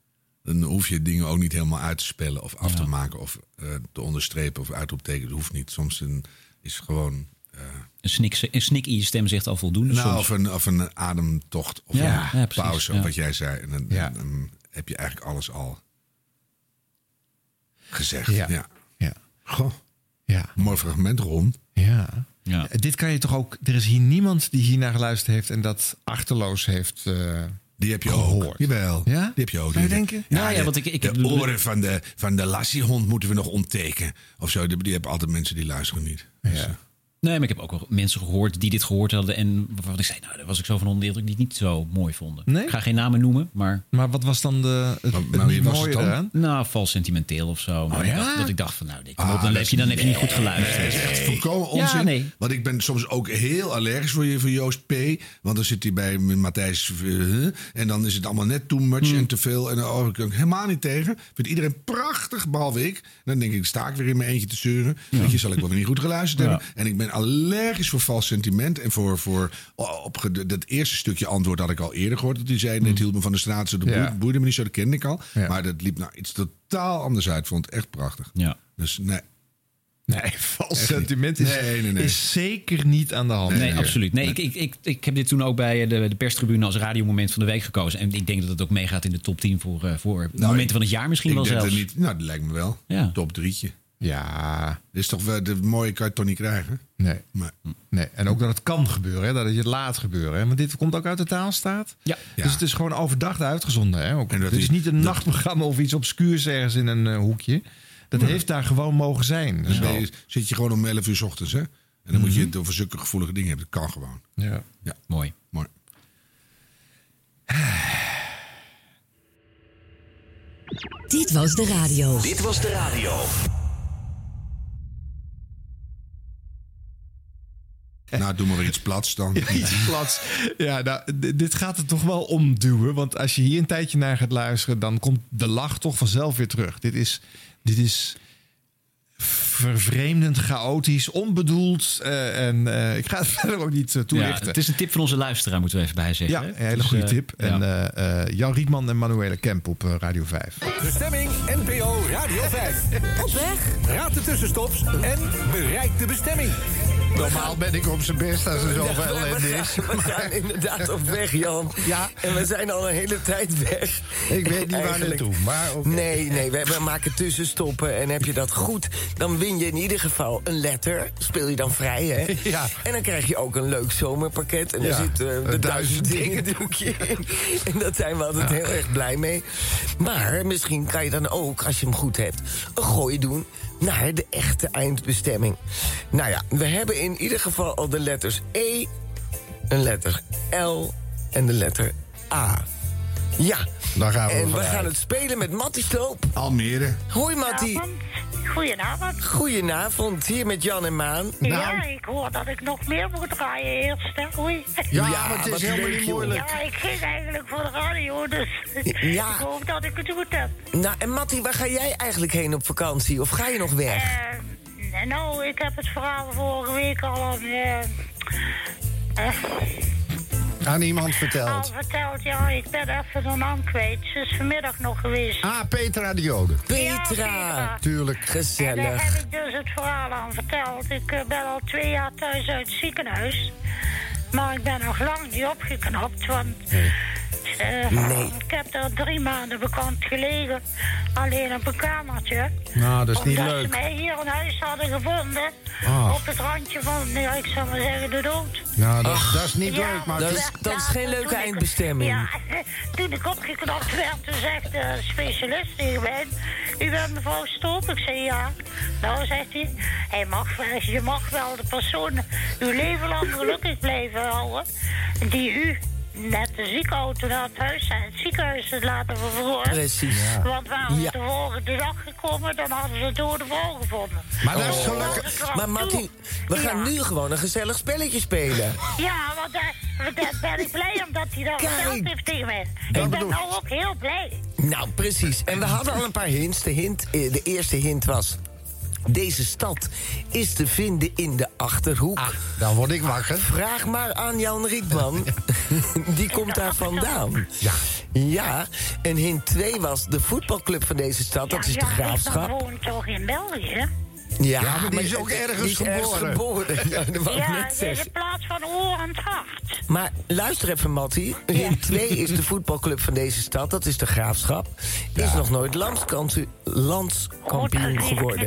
dan hoef je dingen ook niet helemaal uit te spellen of af te maken of eh, te onderstrepen of uitroepteken. Dat hoeft niet. Soms een, is gewoon. eh, Een snik, een snik in je stem zegt al voldoende. nou, soms. of, een, of een ademtocht of Ja, een pauze, ja. of wat jij zei. En dan, Ja. dan heb je eigenlijk alles al gezegd. Ja. Ja. Ja. Goh. Ja. Mooi fragment, Ron. Ja. Ja. Dit kan je toch ook. Er is hier niemand die hier naar geluisterd heeft en dat achterloos heeft. eh, Die heb je gehoord. ook. Jawel. Ja? Die heb je ook. Zou denken? Nou ja, de, want ik- ik- de oren van de, van de lassiehond moeten we nog onttekenen. Of zo. Die, die hebben altijd mensen die luisteren niet. Dus, eh, Nee, maar ik heb ook wel mensen gehoord die dit gehoord hadden. En waarvan ik zei, nou, daar was ik zo van onder de indruk die het niet zo mooi vonden. Nee? Ik ga geen namen noemen, maar... Maar wat was dan de, het, het maar wie was het dan? eraan? Nou, vals sentimenteel of zo. Maar Oh, ik ja? dacht, dat ik dacht van, nou, dit, Ah, op, dan, heb je, dan heb je niet goed geluisterd. Dat is echt volkomen Ja, onzin. nee. Want ik ben soms ook heel allergisch voor, je, voor Joost P. Want dan zit hij bij Matthijs. eh, en dan is het allemaal net too much Hmm. en te veel. En daar oh, kan ik helemaal niet tegen. Vindt iedereen prachtig, behalve ik. Dan denk ik, sta ik weer in mijn eentje te zeuren. Weet je, zal ik wel weer niet goed geluisterd Ja. hebben. En ik ben allergisch voor vals sentiment. En voor, voor oh, op, dat eerste stukje antwoord had ik al eerder gehoord. Dat hij zei, nee, het hield me van de straat. Zo, dat Ja. boeide, me niet zo, dat kende ik al. Ja. Maar dat liep nou iets totaal anders uit. Vond het echt prachtig. Ja. Dus nee. Nee, vals sentiment is, Nee, nee, nee. is zeker niet aan de hand. Nee, absoluut. Nee, Ik, ik, ik, ik heb dit toen ook bij de, de perstribune als radiomoment van de week gekozen. En ik denk dat het ook meegaat in de top 10 voor, eh, voor momenten van het jaar misschien Nou, ik wel denk zelfs. dat niet, nou, dat lijkt me wel. Ja. Top drietje. Ja, Dit is toch wel, de mooie kan je toch niet krijgen? nee. Maar, nee. En ook dat het kan gebeuren, hè? dat het je laat gebeuren. Hè? Want dit komt ook uit de taalstaat. Ja. Dus Ja. het is gewoon overdag uitgezonden. Hè? Ook. En dat Het is niet een nachtprogramma of iets obscuurs ergens in een eh, hoekje. Dat heeft daar gewoon mogen zijn. dus je- zit je gewoon om 11 uur 's ochtends, hè? En dan moet je het over zulke gevoelige dingen hebben. Dat kan gewoon. Ja. Ja, Mooi. mooi. Dit was de radio. Dit was de radio. Nou, doe maar weer iets plats dan. Ja, iets plats. Ja, nou, dit gaat er toch wel omduwen. Want als je hier een tijdje naar gaat luisteren, dan komt de lach toch vanzelf weer terug. Dit is, dit is vervreemdend, chaotisch, onbedoeld. eh, en eh, ik ga het verder ook niet eh, Ja, toelichten. het is een tip van onze luisteraar, moeten we even bij zeggen. Ja, een hele Dus, goede tip. En ja. eh, eh, Jan Rietman en Manuele Kemp op Radio 5. Bestemming NPO Radio 5. Op weg. Raad de tussenstops en bereik de bestemming. Normaal ben ik op zijn best als er zoveel Ja, we ellende gaan- is. We gaan inderdaad op weg, Jan. Ja. En we zijn al een hele tijd weg. Ik weet niet waar naartoe, maar oké. Nee, nee, we, we maken tussenstoppen. En heb je dat goed, dan win je in ieder geval een letter. Speel je dan vrij, hè? Ja. En dan krijg je ook een leuk zomerpakket. En Ja, daar zit eh, de een duizend duizend dingen doekje in. En daar zijn we altijd heel erg blij mee. Maar misschien kan je dan ook, als je hem goed hebt, een gooi doen naar de echte eindbestemming. Nou ja, we hebben in ieder geval al de letters E, een letter L en de letter A. Ja, Daar gaan we en we gaan het spelen met Mattie Sloop. Almere. Hoi Mattie. Goedenavond. Goedenavond, hier met Jan en Maan. Ja, ik hoor dat ik nog meer moet draaien eerst. Hè? Oei. Ja, Ja, maar het is helemaal leuk, niet moeilijk. Ja, ik ging eigenlijk voor de radio, dus Ja. ik hoop dat ik het goed heb. Nou, en Mattie, waar ga jij eigenlijk heen op vakantie? Of ga je nog weg? Eh, nou, ik heb het verhaal vorige week al aan... eh, eh, Aan iemand Al verteld. verteld, ja, ik ben even de naam kwijt. Ze is vanmiddag nog geweest. Ah, Petra de Jode. Petra. Tuurlijk. En daar Gezellig. heb ik dus het verhaal aan verteld. Ik eh, ben al twee jaar thuis uit het ziekenhuis. Maar ik ben nog lang niet opgeknapt, want... eh, Nee. Ik heb er drie maanden bekend gelegen. Alleen op een kamertje. Nou, dat is niet Omdat leuk. ze mij hier in huis hadden gevonden. Ah. Op het randje van, ja, ik zou maar zeggen, de dood. Nou, dat, dat is niet Ja, leuk, maar... Dat is, is- dat is geen leuke eindbestemming. Ja, toen ik opgeknapt werd, toen zegt de specialist tegen mij... U bent mevrouw Stoop? Ik zei ja. Nou, zegt hij, hij mag, wel- je mag wel de persoon uw leven lang gelukkig blijven houden... die u net de ziekenauto naar het huis en het ziekenhuis heeft laten vervoeren. Precies. Ja. Want waren ze Ja. de volgende dag gekomen, dan hadden ze een dode vrouw gevonden. Maar dat is gelukkig. Maar Mattie, we gaan nu gewoon een gezellig spelletje spelen. Ja, want daar, daar ben ik blij omdat hij dat verteld heeft tegen mij. Ik ben bedoel- nou ook heel blij. Nou, precies. En we hadden al een paar hints. De, hint, eh, de eerste hint was... Deze stad is te vinden in de Achterhoek. dan word ik wakker. Vraag maar aan Jan Rietman. Die komt daar vandaan. Ja. Ja, en hint 2 was de voetbalclub van deze stad. Dat is de Graafschap. woont toch in België? Ja, Ja, maar die is ook ergens die is ergens geboren. geboren. Ja, dat wou ik Ja, net in de plaats van oor en het hart. Maar luister even, Mattie. Hint 2 is de voetbalclub van deze stad. Dat is de Graafschap. Is nog nooit landskampioen geworden.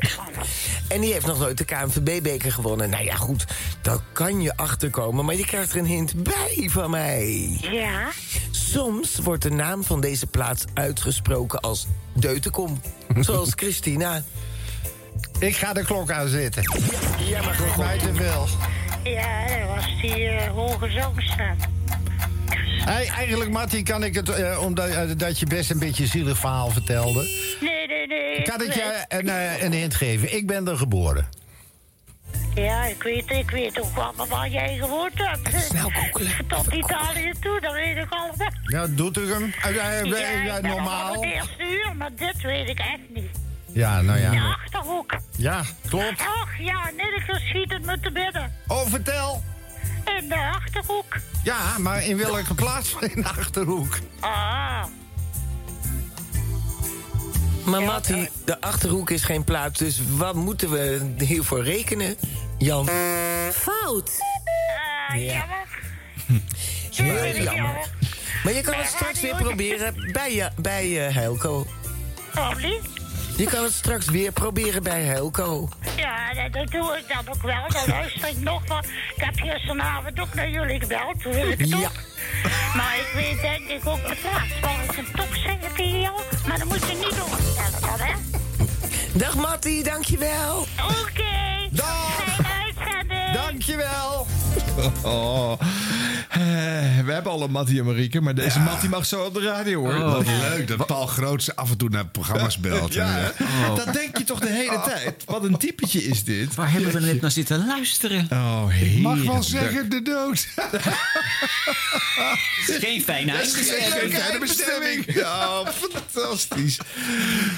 En die heeft nog nooit de KNVB-beker gewonnen. Nou ja, goed, daar kan je achterkomen. Maar je krijgt er een hint bij van mij. Ja? Soms wordt de naam van deze plaats uitgesproken als Deutenkom. Zoals Christina. Ik ga de klok aanzetten. Ja, maar mij te veel. Ja, dat was die eh, hoge zangstem. Hey, eigenlijk, Mattie, kan ik het, eh, omdat eh, dat je best een beetje een zielig verhaal vertelde... Nee, nee, nee. kan ik je een, eh, een hint geven? Ik ben er geboren. Ja, ik weet, ik weet ook wel waar jij gewoond hebt. Snel googelen. Tot Italië toe, dat weet ik al. Ja, doet u hem? Eh, eh, eh, Ja, eh, normaal? het eerste uur, maar dit weet ik echt niet. Ja, nou De ja. Achterhoek. Ja, klopt. Ach ja, nee, ik schiet het me te binnen. Oh, vertel. In de Achterhoek. Ja, maar in welke plaats in de Achterhoek? Ah. Maar Mattie, de Achterhoek is geen plaats. Dus wat moeten we hiervoor rekenen, Jan? Fout. Ah, Ja. jammer. Heel jammer. Maar je kan het straks weer proberen bij, je, bij eh, Helco. Je kan het straks weer proberen bij Helco. Ja, dat, doe ik dan ook wel. Dan luister ik nog wel. Ik heb gisteravond ook naar jullie gebeld. Toen wil ik het ook. Maar ik weet denk ik ook de plaats waar ik een top zeggen tegen jou. Maar dan moet je niet doorvertellen dan, hè? Dag Mattie, dankjewel. Oké. Dag. Dankjewel. Oh. Eh, we hebben al een Mattie en Marieke, maar deze Mattie mag zo op de radio hoor. Oh, wat leuk dat Paul Groots af en toe naar programma's belt. Ja, En, eh, dat denk je toch de hele tijd. Wat een typetje is dit. Waar hebben we net naar zitten luisteren? Oh, Ik mag wel zeggen, de dood. Geen fijne is geen fijne bestemming. Ja, fantastisch.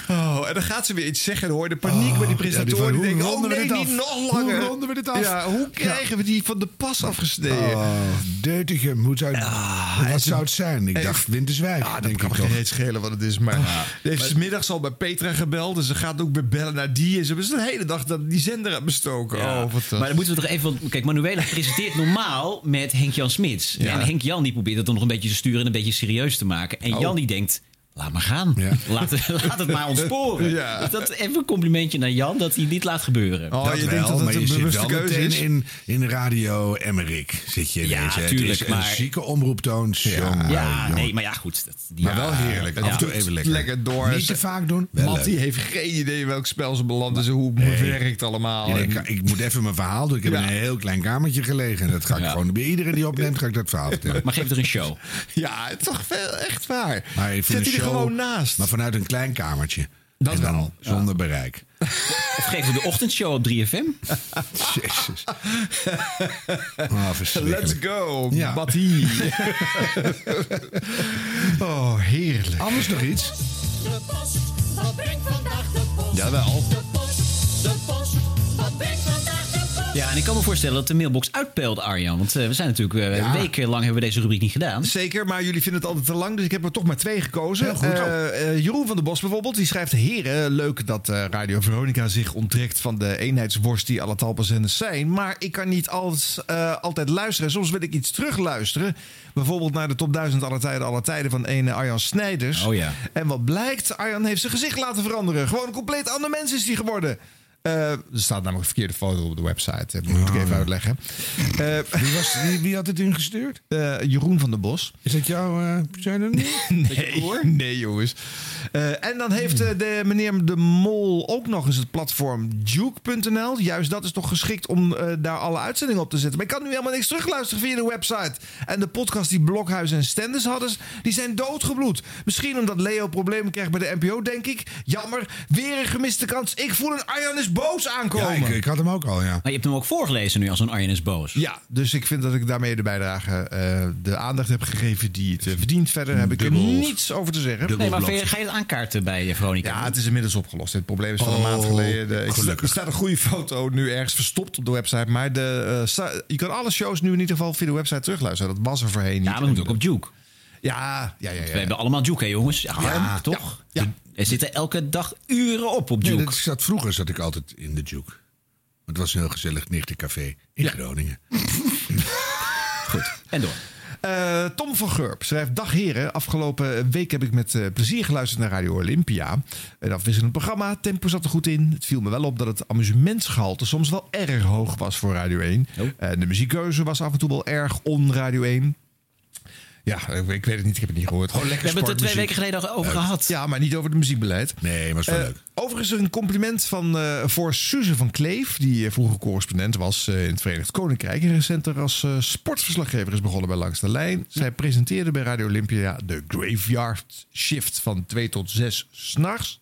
Oh, en dan gaat ze weer iets zeggen. Hoor de paniek bij die presentatoren. ja, die denken, hoe oh nee, dit niet nog Hoe langer. ronden we dit af? Ja, hoe krijgen we die van de pas afgesneden? Oh, Deutichem, hoe zou het, wat zou het zijn? Ik dacht Winterswijk, Ah, dat denk kan me geen schelen wat het is. Maar ze heeft smiddags al bij Petra gebeld. En ze gaat ook weer bellen naar die. En ze hebben de hele dag dat, die zender aan bestoken. Ja. Oh, maar dan moeten we toch even... Kijk, Manuela presenteert normaal met Henk-Jan Smits. Ja. En Henk-Jan die probeert het dan nog een beetje te sturen... en een beetje serieus te maken. En Oh. Jan die denkt... Laat maar gaan. Laat, het- laat het maar ontsporen. Ja. Dus dat, even een complimentje naar Jan dat hij dit laat gebeuren. Oh, dat je wel, denkt dat het maar een je zit bewuste wel keuze meteen is? in, in Radio Emmerik. Zit je Ja, ineens, hè? tuurlijk, Het is een maar- zieke omroeptoon. ja, jongen. nee, maar ja, goed. Dat, die, Maar wel heerlijk. Af en toe even lekker. Lekker door. Niet te vaak doen. Mattie leuk. heeft geen idee welk spel ze beland is en hoe het Nee. werkt allemaal. Ja, En- ik, ik moet even mijn verhaal doen. Ik heb Ja. in een heel klein kamertje gelegen. En dat ga ik Ja. gewoon bij iedereen die opneemt, ga ik dat verhaal vertellen. Maar geef er een show. Ja, het is toch veel, echt waar. Maar er show, gewoon naast. Maar vanuit een klein kamertje. Dat En dan wel. Zonder bereik. Of geef er de ochtendshow op 3FM. Jezus. Oh. Let's go, Ja. Mattie. oh, heerlijk. Anders nog iets? De post, wat brengt vandaag de post? Jawel. De post, de post, wat brengt vandaag de post? Ja, en ik kan me voorstellen dat de mailbox uitpeelt, Arjan. Want eh, we zijn natuurlijk uh, Ja. wekenlang hebben we deze rubriek niet gedaan. Zeker, maar jullie vinden het altijd te lang, dus ik heb er toch maar twee gekozen. Heel goed. Eh, Jeroen van der Bos bijvoorbeeld, die schrijft... Heren, leuk dat Radio Veronica zich onttrekt van de eenheidsworst die alle talpenzenders zijn. Maar ik kan niet alles, altijd luisteren. Soms wil ik iets terugluisteren. Bijvoorbeeld naar de top 1000 alle tijden, alle tijden van een Arjan Snijders. Oh ja. En wat blijkt, Arjan heeft zijn gezicht laten veranderen. Gewoon een compleet ander mens is hij geworden. Eh, er staat namelijk een verkeerde foto op de website. Dat moet ik even uitleggen. Eh, wie, was, wie, wie had het ingestuurd? Eh, Jeroen van der Bos. Is dat jouw uh, pseudoniem? Nee, nee jongens. Eh, en dan heeft eh, de meneer De Mol ook nog eens het platform Juke.nl. Juist dat is toch geschikt om eh, daar alle uitzendingen op te zetten. Maar ik kan nu helemaal niks terugluisteren via de website. En de podcast die Blokhuis en Stenders hadden, die zijn doodgebloed. Misschien omdat Leo problemen krijgt bij de NPO, denk ik. Jammer, weer een gemiste kans. Ik voel een Arjan is boos aankomen. Ja, ik, ik had hem ook al, ja. Maar je hebt hem ook voorgelezen nu als een Arjen is boos. Ja, dus ik vind dat ik daarmee de bijdrage eh, de aandacht heb gegeven die het eh, verdient. Verder heb ik er niets over te zeggen. Nee, maar ga je het aankaarten bij eh, Veronica? Ja, het is inmiddels opgelost. Het probleem is van een Oh, maand geleden. Ik- gelukkig. Er staat een goede foto nu ergens verstopt op de website. Maar de, eh, je kan alle shows nu in ieder geval via de website terugluisteren. Dat was er voorheen niet. Ja, maar dat moet ook op Juke. Ja, ja, ja. ja. We hebben allemaal Juke, hè, jongens? Ja, Ja. toch? Er zitten elke dag uren op op Nee, Juke. dat zat, vroeger zat ik altijd in de Juke. Het was een heel gezellig nichtencafé in Groningen. Goed, en door. Eh, Tom van Gurp schrijft: Dag heren, afgelopen week heb ik met eh, plezier geluisterd naar Radio Olympia. Een afwisselend programma, tempo zat er goed in. Het viel me wel op dat het amusementsgehalte soms wel erg hoog was voor Radio 1. En de muziekkeuze was af en toe wel erg on Radio 1. Ja, ik, weet het niet, ik heb het niet gehoord. Gewoon lekker We hebben het er twee weken geleden over Eh, gehad. Ja, maar niet over het muziekbeleid. Nee, maar is wel Eh, leuk. Overigens een compliment van, eh, voor Suze van Kleef, die eh, vroeger correspondent was in het Verenigd Koninkrijk. En recenter als eh, sportverslaggever is begonnen bij Langs de Lijn. Zij presenteerde bij Radio Olympia de Graveyard Shift van 2 tot 6 s'nachts.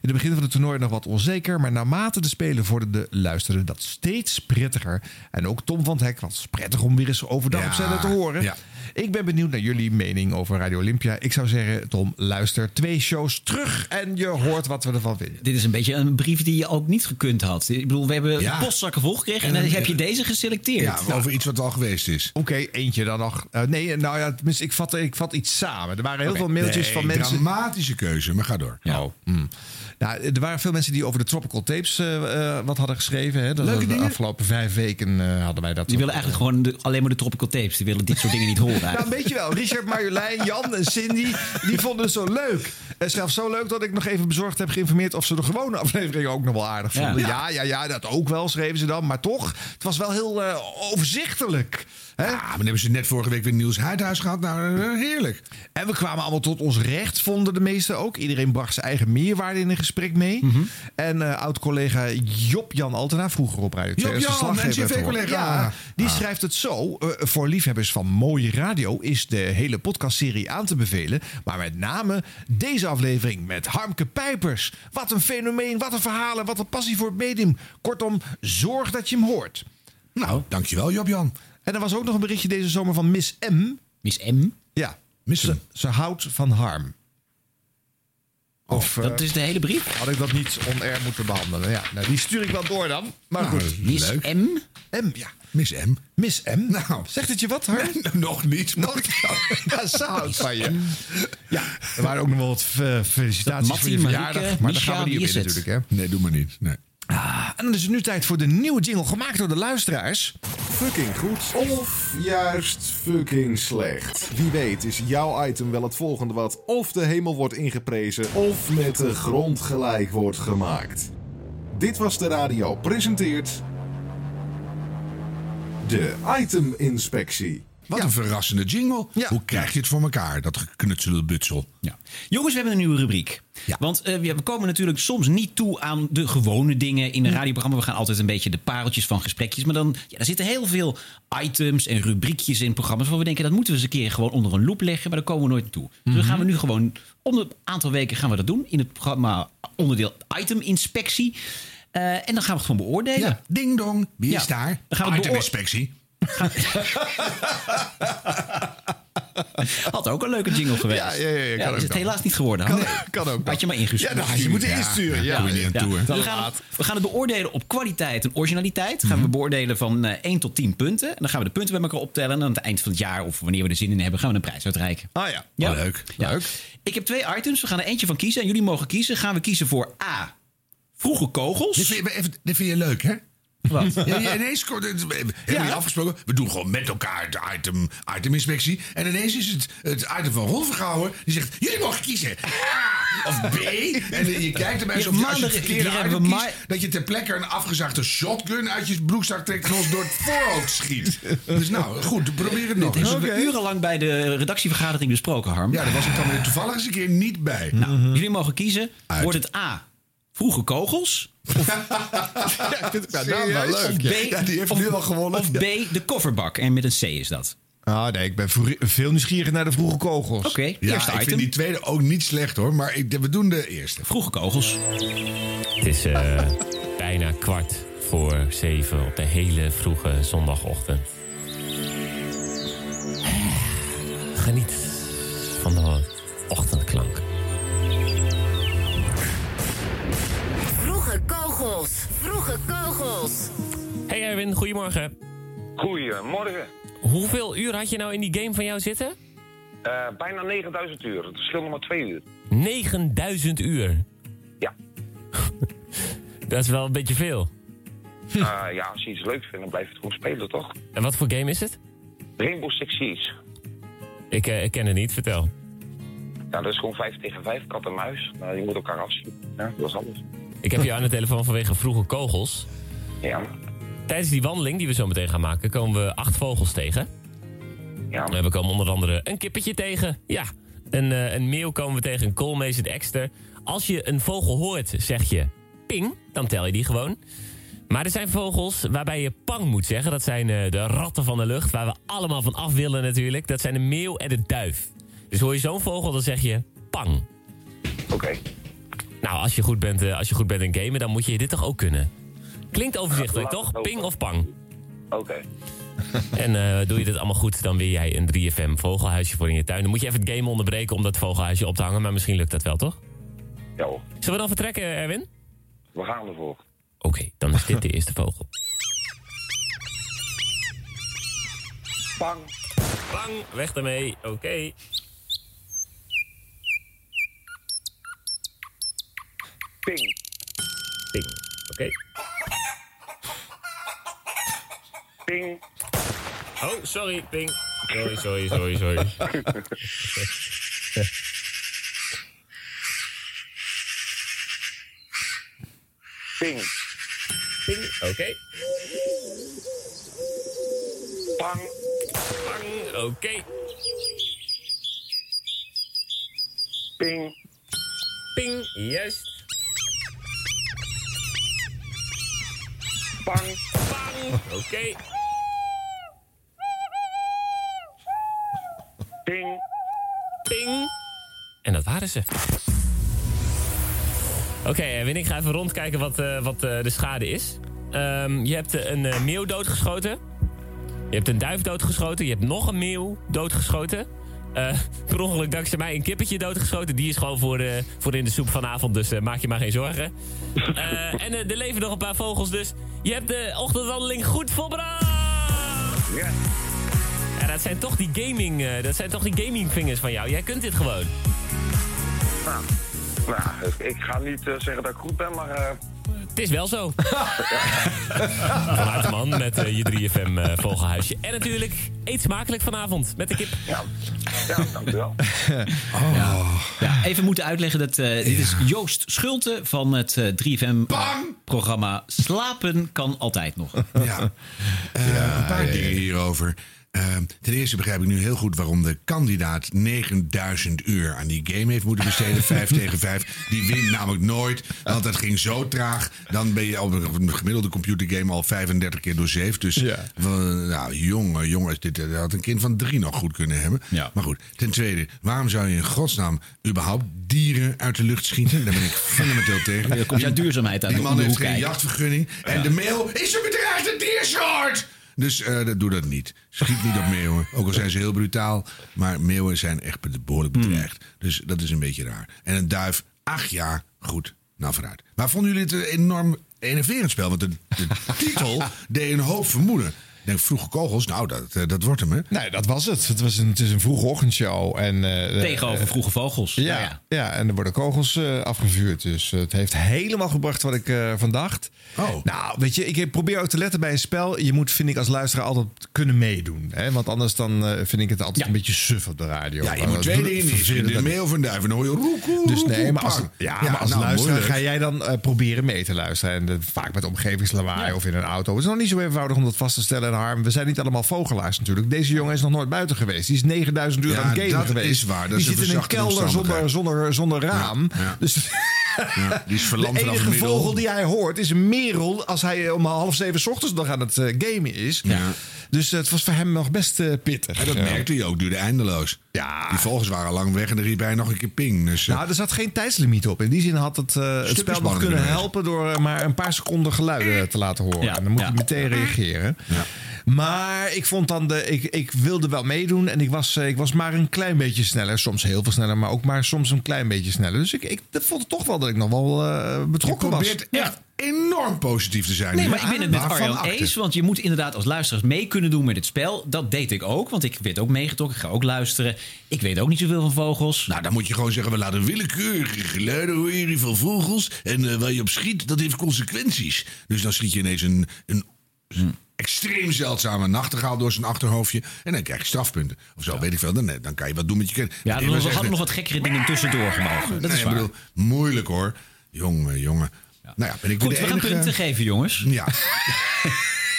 In het begin van het toernooi nog wat onzeker, maar naarmate de spelen vorderden, luisterde dat steeds prettiger. En ook Tom van het Hek was prettig om weer eens overdag Ja, op zender te horen. ja. Ik ben benieuwd naar jullie mening over Radio Olympia. Ik zou zeggen, Tom, luister twee shows terug en je hoort wat we ervan vinden. Dit is een beetje een brief die je ook niet gekund had. Ik bedoel, we hebben Ja. postzakken volgekregen en dan heb je deze geselecteerd. Ja, over iets wat al geweest is. Oké, eentje dan nog. Eh, nee, nou ja, tenminste, ik vat, ik vat iets samen. Er waren heel veel mailtjes Nee, van mensen. Dramatische keuze, maar ga door. Oh, hmm. Nou, er waren veel mensen die over de Tropical Tapes eh, eh, wat hadden geschreven. Hè. Dat Leuke de dingen? afgelopen vijf weken eh, hadden wij dat. Die willen eigenlijk gewoon de- alleen maar de tropical tapes. Die willen dit soort dingen niet horen. Nou, weet je wel. Richard, Marjolein, Jan en Cindy, die vonden het zo leuk. En zelfs zo leuk dat ik nog even bezorgd heb geïnformeerd... of ze de gewone afleveringen ook nog wel aardig Ja. vonden. Ja, ja, ja, dat ook wel, schreven ze dan. Maar toch, het was wel heel eh, overzichtelijk. Hè? Ja, maar dan hebben ze net vorige week weer Niels Huidhuis gehad. Nou, eh, heerlijk. En we kwamen allemaal tot ons recht, vonden de meesten ook. Iedereen bracht zijn eigen meerwaarde in een gesprek mee. Mhm. En eh oud-collega Job-Jan Altena, vroeger op Radio 2 als Job-Jan. NCV-collega. Ja, die Ah. schrijft het zo. eh, voor liefhebbers van mooie radio is de hele podcastserie aan te bevelen. Maar met name deze aflevering met Harmke Pijpers. Wat een fenomeen, wat een verhalen, wat een passie voor het medium. Kortom, zorg dat je hem hoort. Nou, dankjewel Job-Jan. En er was ook nog een berichtje deze zomer van Miss M. Miss M? Ja. Miss ze, ze houdt van Harm. Of, Oh, dat eh, is de hele brief? Had ik dat niet on-air moeten behandelen? Ja, nou, die stuur ik wel door dan. Maar Nou, goed. Miss leuk. M? M, ja. Miss M. Miss M. Nou. Zegt het je wat, Harm? Nog niet. Nog Ja, ze houdt van je. Ja, er waren ook nog wel wat eh, felicitaties Mattie, voor je Marieke, verjaardag. Maar daar gaan we niet op in natuurlijk, hè. Nee, doe maar niet. Nee. Ah, en dan is het nu tijd voor de nieuwe jingle gemaakt door de luisteraars. Fucking goed of juist fucking slecht. Wie weet is jouw item wel het volgende wat of de hemel wordt ingeprezen of met de grond gelijk wordt gemaakt. Dit was de radio presenteert de item-inspectie. Wat een verrassende jingle. Hoe krijg je het voor elkaar, dat geknutselde butsel? Ja. Jongens, we hebben een nieuwe rubriek. Want eh, we komen natuurlijk soms niet toe aan de gewone dingen in een radioprogramma. We gaan altijd een beetje de pareltjes van gesprekjes. Maar dan ja, er zitten heel veel items en rubriekjes in programma's... waar we denken, dat moeten we eens een keer gewoon onder een loep leggen. Maar daar komen we nooit toe. Dus dan gaan we nu gewoon, om een aantal weken gaan we dat doen... in het programma onderdeel item-inspectie. Eh, en dan gaan we het gewoon beoordelen. Ja, ding dong. Wie Ja. is daar? Dan gaan we het beoor- Iteminspectie. Had ook een leuke jingle geweest. Ja, ja, ja, ja, is het helaas niet geworden. Kan- kan ook. Had je maar ingestuurd. Ja, had je moeten insturen, ja. Hè? Dus we, gaan, we gaan het beoordelen op kwaliteit en originaliteit. Gaan we beoordelen van eh 1 tot 10 punten. En dan gaan we de punten bij elkaar optellen. En aan het eind van het jaar, of wanneer we er zin in hebben, gaan we een prijs uitreiken. Ah ja, Ja. Oh, leuk. Ja. Ik heb twee items. We gaan er eentje van kiezen. En jullie mogen kiezen. Gaan we kiezen voor A. Vroege kogels. Dit vind, je, even, dit vind je leuk, hè? Wat? Ja, ja, ineens komt het- we hebben Ja. we afgesproken. We doen gewoon met elkaar het item, iteminspectie. En ineens is het het item van Ron Vergouwen. Die zegt, jullie mogen kiezen. A of B. En je kijkt erbij Ja, zo als je het verkeerde hebben item kiest... dat je ter plekke een afgezaagde shotgun uit je broekzak trekt... en ons door het voorhoofd schiet. Dus nou, goed, probeer het nog eens. hebben we urenlang bij de redactievergadering besproken, Harm. Ja, daar was ik dan weer toevallig eens een keer niet bij. Nou, jullie mogen kiezen. Wordt het A. Vroege kogels? Ja, ik vind het nou, nou wel Of leuk. B, Ja, die heeft of, nu al gewonnen. Of B, de kofferbak. En met een C is dat. Ah, nee, ik ben veel nieuwsgierig naar de vroege kogels. Oké, Ja, eerste ik item. vind die tweede ook niet slecht hoor. Maar ik, we doen de eerste. Vroege kogels. Het is eh, bijna kwart voor zeven op de hele vroege zondagochtend. Geniet van de ochtendklank. Goedemorgen. Goedemorgen. Hoeveel uur had je nou in die game van jou zitten? Eh, bijna 9000 uur. Het verschil nog maar twee uur. 9000 uur. Ja. Dat is wel een beetje veel. Eh, ja, als je iets leuk vindt, dan blijf je het gewoon spelen, toch? En wat voor game is het? Rainbow Six Siege. Ik, eh, ik ken het niet, vertel. Ja, dat is gewoon 5 tegen 5, kat en muis. Nou, je moet elkaar afschieten. Ja, dat is alles. Ik heb je aan de telefoon vanwege vroege kogels. Ja. Tijdens die wandeling die we zo meteen gaan maken, komen we acht vogels tegen. Ja. We komen onder andere een kippetje tegen. Ja. Een, eh, een meeuw komen we tegen, een koolmees, een ekster. Als je een vogel hoort, zeg je ping, dan tel je die gewoon. Maar er zijn vogels waarbij je pang moet zeggen. Dat zijn eh, de ratten van de lucht, waar we allemaal van af willen natuurlijk. Dat zijn de meeuw en de duif. Dus hoor je zo'n vogel, dan zeg je pang. Oké. Nou, als je, goed bent, eh, als je goed bent in gamen, dan moet je dit toch ook kunnen? Klinkt overzichtelijk, toch? Ping of pang? Oké. En eh, doe je dit allemaal goed, dan weer jij een 3FM vogelhuisje voor in je tuin. Dan moet je even het game onderbreken om dat vogelhuisje op te hangen. Maar misschien lukt dat wel, toch? Ja hoor. Zullen we dan vertrekken, Erwin? We gaan ervoor. Oké, dan is dit de eerste vogel. Pang. Pang, weg ermee. Oké. Ping. Ping. Oké. Ping. Oh, sorry, ping. Sorry, sorry, sorry, sorry. Ping. Ping, oké. Pang. Pang, oké. Ping. Ping, juist. Pang. Pang, oké. Ping. Ping. En dat waren ze. Oké, Erwin, ik ga even rondkijken wat, eh, wat eh, de schade is. Ehm, je hebt eh, een eh, meeuw doodgeschoten. Je hebt een duif doodgeschoten. Je hebt nog een meeuw doodgeschoten. Eh per ongeluk dankzij mij een kippetje doodgeschoten. Die is gewoon voor, eh, voor in de soep vanavond, dus eh, maak je maar geen zorgen. Eh, en eh, er leven nog een paar vogels, dus je hebt de ochtendwandeling goed volbracht! Ja. Ja, dat zijn toch die gaming, eh, dat zijn toch die gaming vingers van jou. Jij kunt dit gewoon. Nou, nou, ik ga niet eh, zeggen dat ik goed ben, maar... eh, Het is wel zo. Vanuit de man met eh, je 3FM eh, vogelhuisje. En natuurlijk, eet smakelijk vanavond met de kip. Ja, ja dankjewel. Ja, even moeten uitleggen dat eh, dit is Joost Schulte van het eh, 3FM-programma Slapen kan altijd nog. Ja. Eh, een paar dingen hierover. Eh, ten eerste begrijp ik nu heel goed waarom de kandidaat 9000 uur aan die game heeft moeten besteden. 5 tegen 5. Die wint namelijk nooit, want dat ging zo traag. Dan ben je op een gemiddelde computergame al 35 keer doorzeefd. Dus van, nou, jongen, jongens, dit eh, had een kind van drie nog goed kunnen hebben. Maar goed, ten tweede, waarom zou je in godsnaam überhaupt dieren uit de lucht schieten? Daar ben ik fundamenteel tegen. Dan komt jouw duurzaamheid uit Die man heeft geen kijken. jachtvergunning. En de mail is een bedreigde diersoort! Dus eh, doe dat niet. Schiet niet op meeuwen. Ook al zijn ze heel brutaal. Maar meeuwen zijn echt be- behoorlijk bedreigd. Dus dat is een beetje raar. En een duif, ach ja, goed. Nou, vooruit. Maar vonden jullie het een enorm enerverend spel? Want de, de titel deed een hoop vermoeden. Vroege kogels, nou, dat, eh, dat wordt hem, hè? Nee, dat was het. Het, was een, het is een vroege ochtendshow. En, eh, Tegenover eh, vroege vogels. Ja, Nou ja. ja. en er worden kogels eh, afgevuurd. Dus het heeft helemaal gebracht wat ik eh van dacht. Oh. Nou, weet je, ik probeer ook te letten bij een spel. Je moet, vind ik, als luisteraar altijd kunnen meedoen. Hè? Want anders dan eh, vind ik het altijd een beetje suf op de radio. Ja, je Maar moet twee doe- dingen niet. vervelend De dat- meeuw of een duif. En dan hoor je roekoe, Dus nee, maar als, ja, maar als nou, luisteraar moeilijk. ga jij dan eh, proberen mee te luisteren. En vaak met omgevingslawaai of in een auto. Het is nog niet zo eenvoudig om dat vast te stellen. Harm, we zijn niet allemaal vogelaars natuurlijk. Deze jongen is nog nooit buiten geweest. Die is 9000 uur Ja, aan het gamen dat geweest. is waar. Dat die is zit in een kelder zonder, zonder, zonder raam. Ja, ja. Dus die is verlamd de enige vogel die hij hoort is een merel als hij om half zeven 's ochtends nog aan het eh, gamen is. Ja. Dus het was voor hem nog best eh, pittig. En dat merkte je ook, duurde eindeloos. Ja. Die vogels waren lang weg en dan riep hij nog een keer ping. Dus, eh, Nou, er zat geen tijdslimiet op. In die zin had het, het spel nog kunnen helpen door maar een paar seconden geluiden te laten horen. Ja, En dan moet je meteen reageren. Ja. Maar ik vond dan de. Ik, ik wilde wel meedoen en ik was, eh, ik was maar een klein beetje sneller. Soms heel veel sneller, maar ook maar soms een klein beetje sneller. Dus ik, ik dat vond het toch wel dat ik nog wel eh, betrokken was. probeert echt enorm positief te zijn. Nee, maar ik ben het met Arjan eens. Want je moet inderdaad als luisteraars mee kunnen doen met het spel. Dat deed ik ook, want ik werd ook meegetrokken. Ik ga ook luisteren. Ik weet ook niet zoveel van vogels. Nou, dan moet je gewoon zeggen, we laten willekeurige geluiden horen van vogels. En eh, waar je op schiet, dat heeft consequenties. Dus dan schiet je ineens een, een extreem zeldzame nachtegaal door zijn achterhoofdje. En dan krijg je strafpunten. Of zo, weet ik veel. Dan, dan kan je wat doen met je kind. Ja, we hadden nog wat gekkere dingen tussendoor gemogen. Dat Nee, is waar. bedoel, moeilijk hoor. Jongen, jongen. Nou ja, ben ik Goed, we gaan enige... punten geven, jongens. Ja.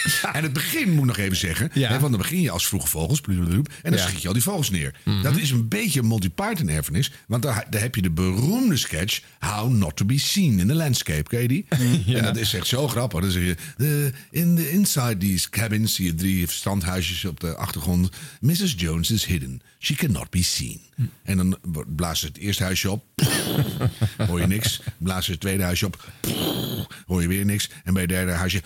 En het begin moet ik nog even zeggen. Ja. Hè, want dan begin je als vroege vogels. En dan Ja. schiet je al die vogels neer. Dat is een beetje een Monty Python erfenis. Want daar, daar heb je de beroemde sketch... How Not To Be Seen in the Landscape. Ken je die? En dat is echt zo grappig. Dan zeg je... in the inside these cabins zie je drie standhuisjes op de achtergrond. Mrs. Jones is hidden. She cannot be seen. En dan blazen ze het eerste huisje op. hoor je niks. Blazen ze het tweede huisje op. hoor je weer niks. En bij het derde huisje...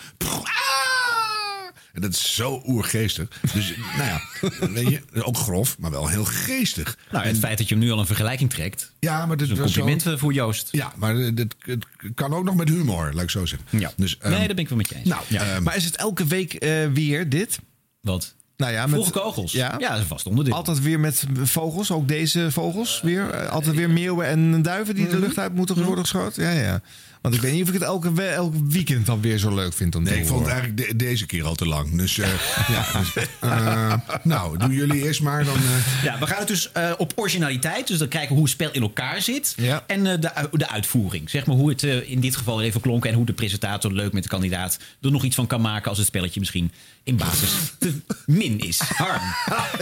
En dat is zo oergeestig. Dus, nou ja, weet je, ook grof, maar wel heel geestig. Nou, het feit dat je hem nu al een vergelijking trekt. Ja, maar dit is een was compliment zo- eh, voor Joost. Ja, maar eh, dit, het kan ook nog met humor, laat ik zo zeggen. Ja. Dus, ehm, nee, daar ben ik wel met je eens. Nou, ehm, Maar is het elke week eh, weer dit? Wat? Nou ja, met, Vroege kogels. Ja. Ja, dat is een vast onderdeel. Altijd weer met vogels, ook deze vogels weer. Altijd weer meeuwen en duiven die de lucht uit moeten worden geschoten. Ja, ja. Want ik weet niet of ik het elke, elk weekend dan weer zo leuk vind om nee, te ik vond het eigenlijk de- deze keer al te lang. Dus, eh, ja, dus, eh, nou, doen jullie eerst maar dan... eh, Ja, we gaan het dus eh, op originaliteit. Dus dan kijken hoe het spel in elkaar zit. Ja. En eh, de, de uitvoering. Zeg maar hoe het in dit geval even klonk. En hoe de presentator leuk met de kandidaat er nog iets van kan maken. Als het spelletje misschien in basis te min is. Harm.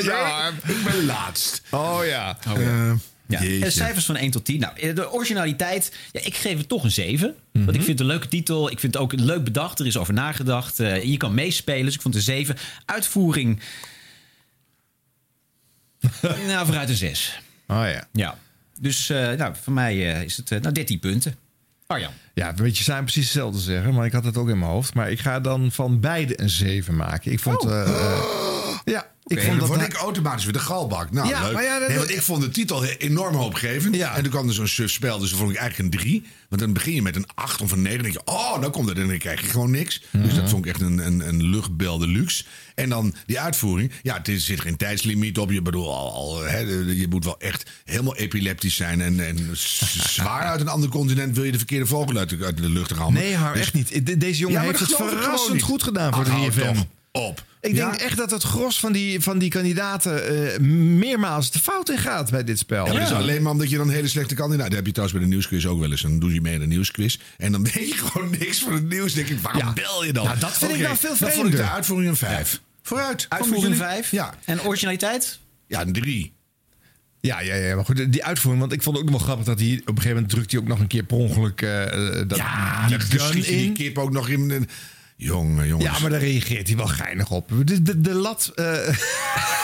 Ja, ik ben laatst. Oh ja. Ja. Jeetje. cijfers van 1 tot 10. Nou, de originaliteit. Ja, ik geef het toch een 7. Want ik vind het een leuke titel. Ik vind het ook leuk bedacht. Er is over nagedacht. Eh, je kan meespelen. Dus ik vond het een 7. Uitvoering. nou, vooruit een 6. Oh ja. Ja. Dus eh, nou, voor mij eh, is het nou 13 punten. Arjan. Ja, weet je, zijn precies hetzelfde zeggen, maar ik had het ook in mijn hoofd. Maar ik ga dan van beide een 7 maken. Ik vond. eh, eh, ja, ik vond dan dat. word ik automatisch weer de galbak. Nou, Ja, leuk. maar ja, dat- nee, want ik vond de titel enorm hoopgevend. Ja. En toen kwam er zo'n suf spel, dus dan vond ik eigenlijk een 3. Want dan begin je met een 8 of een 9. Dan denk je, oh, dan komt het. En dan krijg je gewoon niks. Dus Mhm. dat vond ik echt een, een, een luchtbel de luxe. En dan die uitvoering. Ja, het is- zit geen tijdslimiet op. Je bedoel, al, al, hè, je moet wel echt helemaal epileptisch zijn. En, en zwaar uit een ander continent wil je de verkeerde vogel uit de, uit de lucht halen. Nee, Har, echt niet. De- Deze jongen Ja, heeft het verrassend goed gedaan voor Ach, hou de 3FM. Op. Ik denk Ja. echt dat het gros van die, van die kandidaten eh, meermaals de fout in gaat bij dit spel. Ja, maar dat is alleen maar omdat je dan een hele slechte kandidaat... Dat heb je trouwens bij de nieuwsquiz ook wel eens. Dan doe je mee aan de nieuwsquiz. En dan weet je gewoon niks van het nieuws. Dan denk ik, waarom bel je dan? Nou, dat vind ik nou veel Dan vond ik vreemder. de uitvoering een 5. Vooruit. Uitvoering 5. jullie? Ja. En originaliteit? Ja, een 3. Ja, ja, ja, maar goed, die uitvoering, want ik vond het ook nog wel grappig dat hij op een gegeven moment drukt hij ook nog een keer per ongeluk eh, eh, dat, Ja, die die in. kip ook nog in... Jongen, jongens. Ja, maar daar reageert hij wel geinig op. De, de, de lat, eh,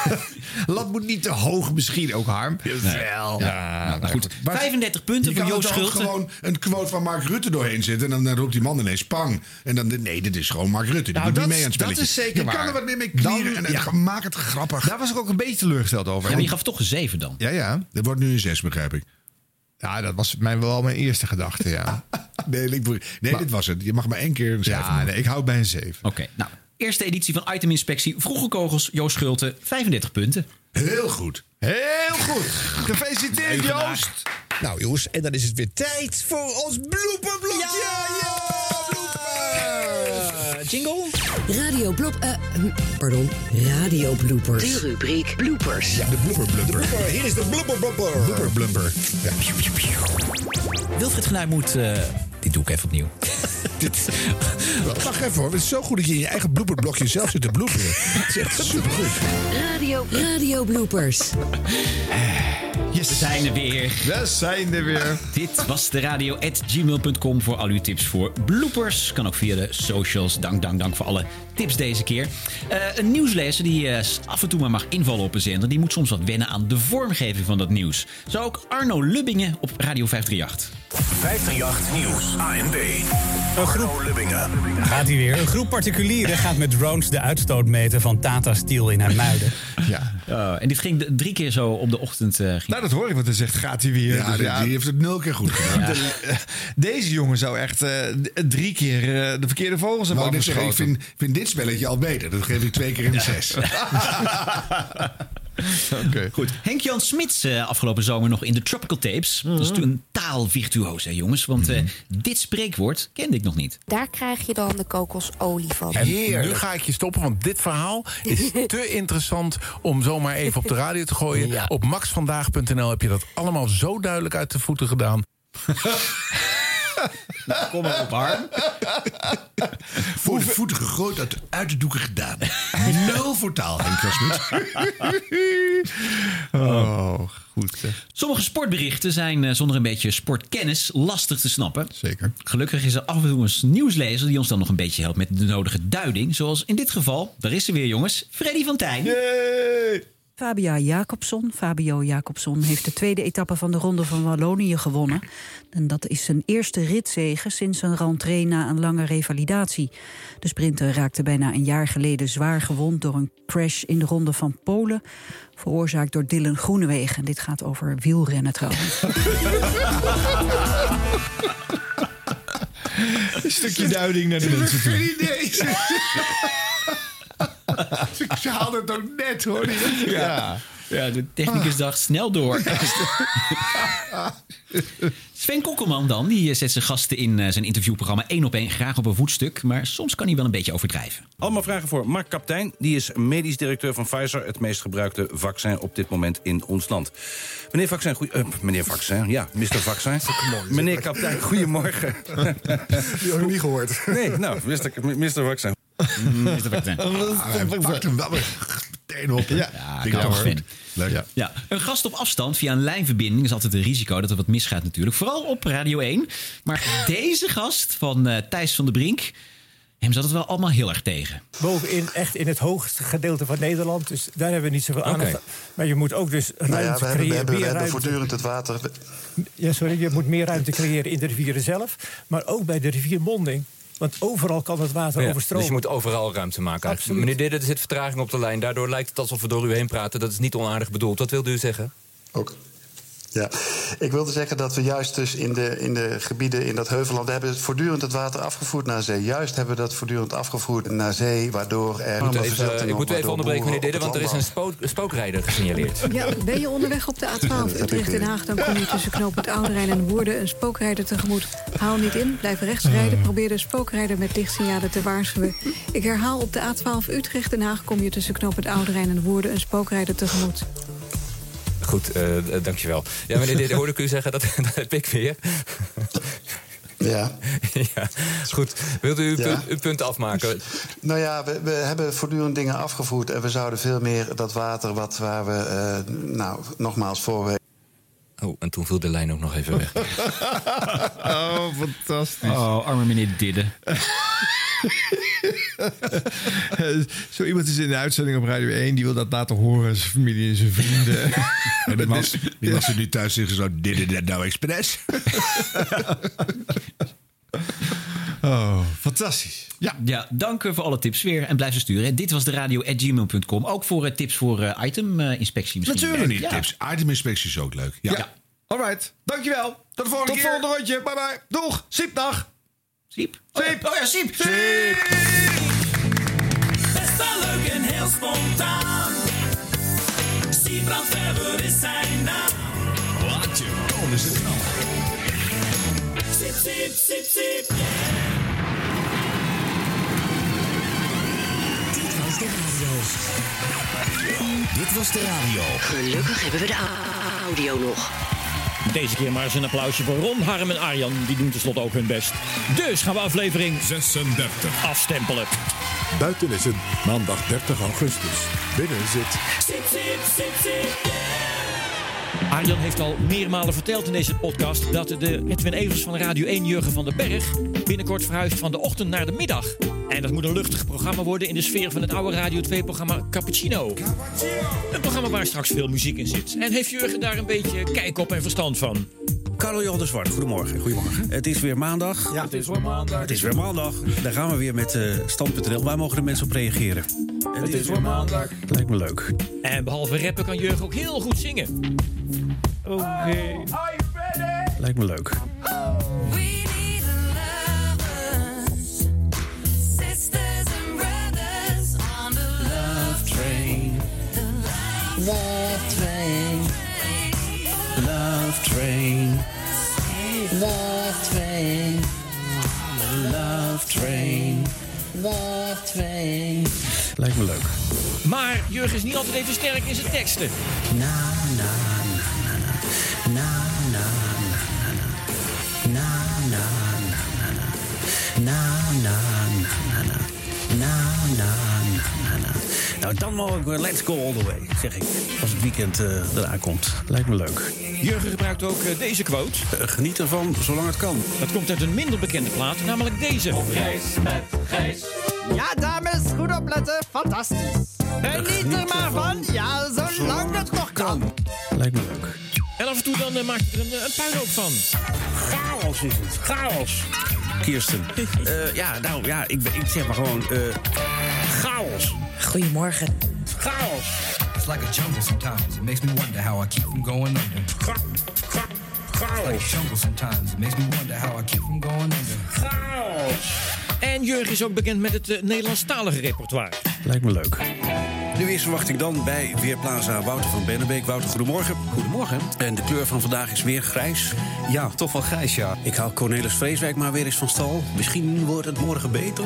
lat moet niet te hoog misschien ook, Harm. Jawel. Ja, nou goed. 35 punten Je voor kan Joost er toch Schulte. gewoon een quote van Mark Rutte doorheen zitten. En dan, roept die man ineens pang. En dan, nee, dit is gewoon Mark Rutte. Die Nou, doet dat niet mee is- aan het spelletje. dat is zeker Je kan waar. er wat meer mee Dan- klieren. En, ja. en maak het grappig. Daar was ik ook een beetje teleurgesteld over. Ja, maar je gaf toch een 7 dan. Ja, ja. Dit wordt nu een 6, begrijp ik. Ja, dat was mijn, wel mijn eerste gedachte, ja. Nee, ik, nee dit was het. Je mag maar één keer een 7 Ja, nee, ik hou bij een 7. Oké, nou. Eerste editie van Iteminspectie. Vroege kogels, Joost Schulte, 35 punten. Heel goed. Heel goed. Gefeliciteerd, Joost. Nou jongens, en dan is het weer tijd voor ons blooperblokje. jingle? Radio Blop... eh, hm, pardon, Radio Bloopers. De rubriek Bloopers. Ja, de blooper blumper. Hier is de blooper blumper. Blooper blumper. Ja. Wilfried Genuij moet... eh, dit doe ik even opnieuw. Wacht even hoor. Het is zo goed dat je in je eigen blooperblokje zelf zit te bloeperen. Het is echt supergoed. Radio, Radio Bloopers. We zijn er weer. We zijn er weer. Dit was de radio at gmail.com voor al uw tips voor bloopers. Kan ook via de socials. Dank, dank, dank voor alle tips deze keer. Eh, een nieuwslezer die eh, af en toe maar mag invallen op een zender... die moet soms wat wennen aan de vormgeving van dat nieuws. Zo ook Arno Lubbingen op Radio 538. 538 Nieuws, ANB. Een groep Gaat hij weer. Een groep particulieren gaat met drones de uitstoot meten van Tata Steel in Hermuiden. Ja. Oh, en dit ging drie keer zo op de ochtend. eh, ging... Nou, dat hoor ik, want hij zegt, gaat hij weer. Ja, Dus die, die heeft het nul keer goed gedaan. De- deze jongen zou echt eh, drie keer eh, de verkeerde vogels hebben Nou, ik, vind, vind dit spelletje al beter. Dat geef ik twee keer in de zes. Goed. Henk-Jan Smits eh, afgelopen zomer nog in de Tropical Tapes. Dat is natuurlijk een taalvirtuoos, hè jongens. Want eh, dit spreekwoord kende ik nog niet. Daar krijg je dan de kokosolie van. En nu ga ik je stoppen, want dit verhaal is te interessant om zomaar even op de radio te gooien. Op maxvandaag.nl heb je dat allemaal zo duidelijk uit de voeten gedaan. Kom maar op, Harm. Voor de voeten gegooid, uit, uit de doeken gedaan. Nul voor taal, Henk Jan Smit. Oh, goed zeg. Sommige sportberichten zijn eh, zonder een beetje sportkennis lastig te snappen. Zeker. Gelukkig is er af en toe een nieuwslezer die ons dan nog een beetje helpt met de nodige duiding. Zoals in dit geval, daar is ze weer jongens, Freddy van Tijn. Fabia Jacobson, Fabio Jacobson, heeft de tweede etappe van de Ronde van Wallonië gewonnen. En dat is zijn eerste ritzege sinds zijn rentree na een lange revalidatie. De sprinter raakte bijna een jaar geleden zwaar gewond door een crash in de Ronde van Polen. Veroorzaakt door Dylan Groenewegen. Dit gaat over wielrennen trouwens. Een stukje duiding naar de mensen toe. Geen idee. Ze, ze haalden het ook net, hoor. Ja. Ja, de technicus dacht snel door. Sven Kokkelman dan, die eh, zet zijn gasten in eh, zijn interviewprogramma één op één graag op een voetstuk. Maar soms kan hij wel een beetje overdrijven. Allemaal vragen voor Mark Kaptein. Die is medisch directeur van Pfizer, het meest gebruikte vaccin op dit moment in ons land. Meneer Vaccin, goeie, eh, meneer Vaccin, ja, Mr. Vaccin. meneer Kaptein, goedemorgen. Die had ik niet gehoord. Nee, nou, Mr. Mr. Vaccin. Mr. Vaccin. Ah, hij pakt hem wel meteen op. Ja, ik ik toch van goed. Leuk. Ja. ja, een gast op afstand via een lijnverbinding is altijd een risico dat er wat misgaat natuurlijk. Vooral op Radio 1. Maar deze gast van eh, Thijs van der Brink, hem zat het wel allemaal heel erg tegen. bovenin, echt in het hoogste gedeelte van Nederland. Dus daar hebben we niet zoveel aandacht aan. Maar je moet ook dus ruimte Nou ja, we hebben, we creëren. hebben, we hebben ruimte. voortdurend het water. Ja, sorry, je moet meer ruimte creëren in de rivieren zelf. Maar ook bij de riviermonding. Want overal kan het water Ja, overstromen. dus je moet overal ruimte maken. Absoluut. Meneer Didde, er zit vertraging op de lijn. Daardoor lijkt het alsof we door u heen praten. Dat is niet onaardig bedoeld. Wat wilde u zeggen? Ook. Ja, ik wilde zeggen dat we juist dus in de, in de gebieden in dat heuvelland... we hebben voortdurend het water afgevoerd naar zee. Juist hebben we dat voortdurend afgevoerd naar zee... waardoor er... Ik moet even, ik moet onderbreken, meneer boeren Didde, op want er is een spook, spookrijder gesignaleerd. Ja, ben je onderweg op de A12 Utrecht-Den Haag... dan kom je tussen knoop het Oude Rijn en Woerden een spookrijder tegemoet. Haal niet in, blijf rechts rijden. Probeer de spookrijder met lichtsignalen te waarschuwen. Ik herhaal, op de A12 Utrecht-Den Haag... kom je tussen knoop het Oude Rijn en Woerden een spookrijder tegemoet. Goed, eh, eh, dankjewel. Ja, meneer Didde, hoorde ik u zeggen, dat, dat heb ik weer. Ja. ja. Goed, wilt u uw, Ja. punt, uw punt afmaken? Nou ja, we, we hebben voortdurend dingen afgevoerd... en we zouden veel meer dat water wat waar we... eh, nou, nogmaals, voor Oh, en toen viel de lijn ook nog even weg. Oh, fantastisch. Oh, arme meneer Didde. Zo iemand is in de uitzending op Radio 1, die wil dat laten horen aan zijn familie en zijn vrienden. En die was, die was er nu thuis zeggen zo, dit is dat nou expres. Oh, fantastisch. Ja. ja, dank eh, voor alle tips weer. En blijf ze sturen. Dit was de radio.gmail.com. Ook voor eh, tips voor eh, item-inspectie misschien. Natuurlijk niet Ja. tips. Iteminspectie is ook leuk. Ja. Ja. Alright, dankjewel. Tot de volgende Tot keer. volgende rondje. Bye bye. Doeg. Siepdag. Siep. Siep. Oh ja, Siep. Best wel leuk en heel spontaan. Siebrand Verber is zijn naam. Wat je oh, is het nou? Sip, sip, sip, sip. Dit was de radio. Dit was de radio. Gelukkig hebben we de audio nog. Deze keer maar eens een applausje voor Ron, Harm en Arjan. Die doen tenslotte ook hun best. Dus gaan we aflevering 36 afstempelen. Buiten is het maandag 30 augustus. Binnen zit sip, sip, sip. Arjan heeft al meermalen verteld in deze podcast dat de Edwin Evers van Radio 1 Jurgen van den Berg binnenkort verhuist van de ochtend naar de middag. En dat moet een luchtig programma worden in de sfeer van het oude Radio 2-programma Cappuccino. Een programma waar straks veel muziek in zit. En heeft Jurgen daar een beetje kijk op en verstand van? Carlo Jan de Zwart, goedemorgen. Goedemorgen. Het is weer maandag. Ja, het is weer maandag. Het is weer maandag. Daar gaan we weer met stand.nl. Waar mogen de mensen op reageren? Het is weer maandag. Lijkt me leuk. En behalve rappen kan Jurgen ook heel goed zingen. Oké. Lijkt me leuk. Sisters and Love train. Love train. Love train. Love train. Lijkt me leuk. Maar Jurgen is niet altijd even sterk in zijn teksten. Na, na, na, na, na. Na, na, na, na, na. Na, na, na, na, na. Na, na, na, na, na. Na, na, na, na, na. Nou, dan mogen we Let's Go All The Way, zeg ik. Als het weekend eh, eraan komt. Lijkt me leuk. Jurgen gebruikt ook eh, deze quote. geniet ervan, zolang het kan. Dat komt uit een minder bekende plaat, namelijk deze. Reis met Gijs. Ja, dames, goed opletten. Fantastisch. Geniet er maar van. Ja, zolang het nog kan. Lijkt me leuk. En af en toe dan eh, maakt er een, eh, een puinhoop van. Chaos is het. Chaos. Kirsten. Eh, ja, nou ja, ik, ik zeg maar gewoon eh, chaos. Goedemorgen. Chaos. It's like a jungle sometimes. It makes me wonder how I keep from going under. It's like a jungle sometimes. It makes me wonder how I keep from going under. En Jurgen is ook bekend met het uh, Nederlandstalige repertoire. Lijkt me leuk. Nu is verwacht ik dan bij Weerplaza Wouter van Bennebeek. Wouter, goedemorgen. Goedemorgen. En de kleur van vandaag is weer grijs. Ja, toch wel grijs, ja. Ik haal Cornelis Vreeswijk maar weer eens van stal. Misschien wordt het morgen beter.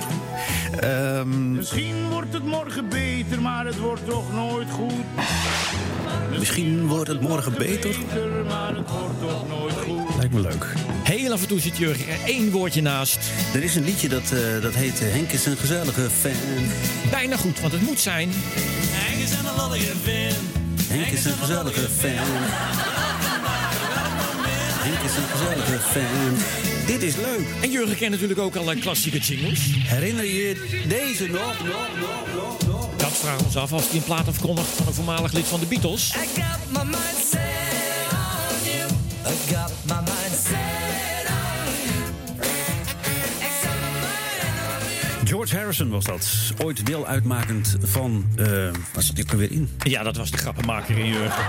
Ehm, Misschien wordt het morgen beter, maar het wordt toch nooit goed. Misschien wordt het morgen beter. Maar het wordt toch nooit goed. Lijkt me leuk. Heel af en toe zit Jurgen er één woordje naast. Er is een liedje dat, eh, dat heet eh, Henk is een gezellige fan. Bijna goed, want het moet zijn... Henk is een lollige fan. Henk is een gezellige fan. Henk is een gezellige fan. Dit is leuk. En Jurgen kent natuurlijk ook al klassieke jingles. Herinner je deze nog? nog, nog, nog, nog? Dat vragen we ons af als hij een plaat afkondigt van een voormalig lid van de Beatles. I got my mind set on you. I got George Harrison was dat. Ooit deel uitmakend van... eh waar zat hij ook alweer in? Ja, dat was de grappenmaker in Jurgen.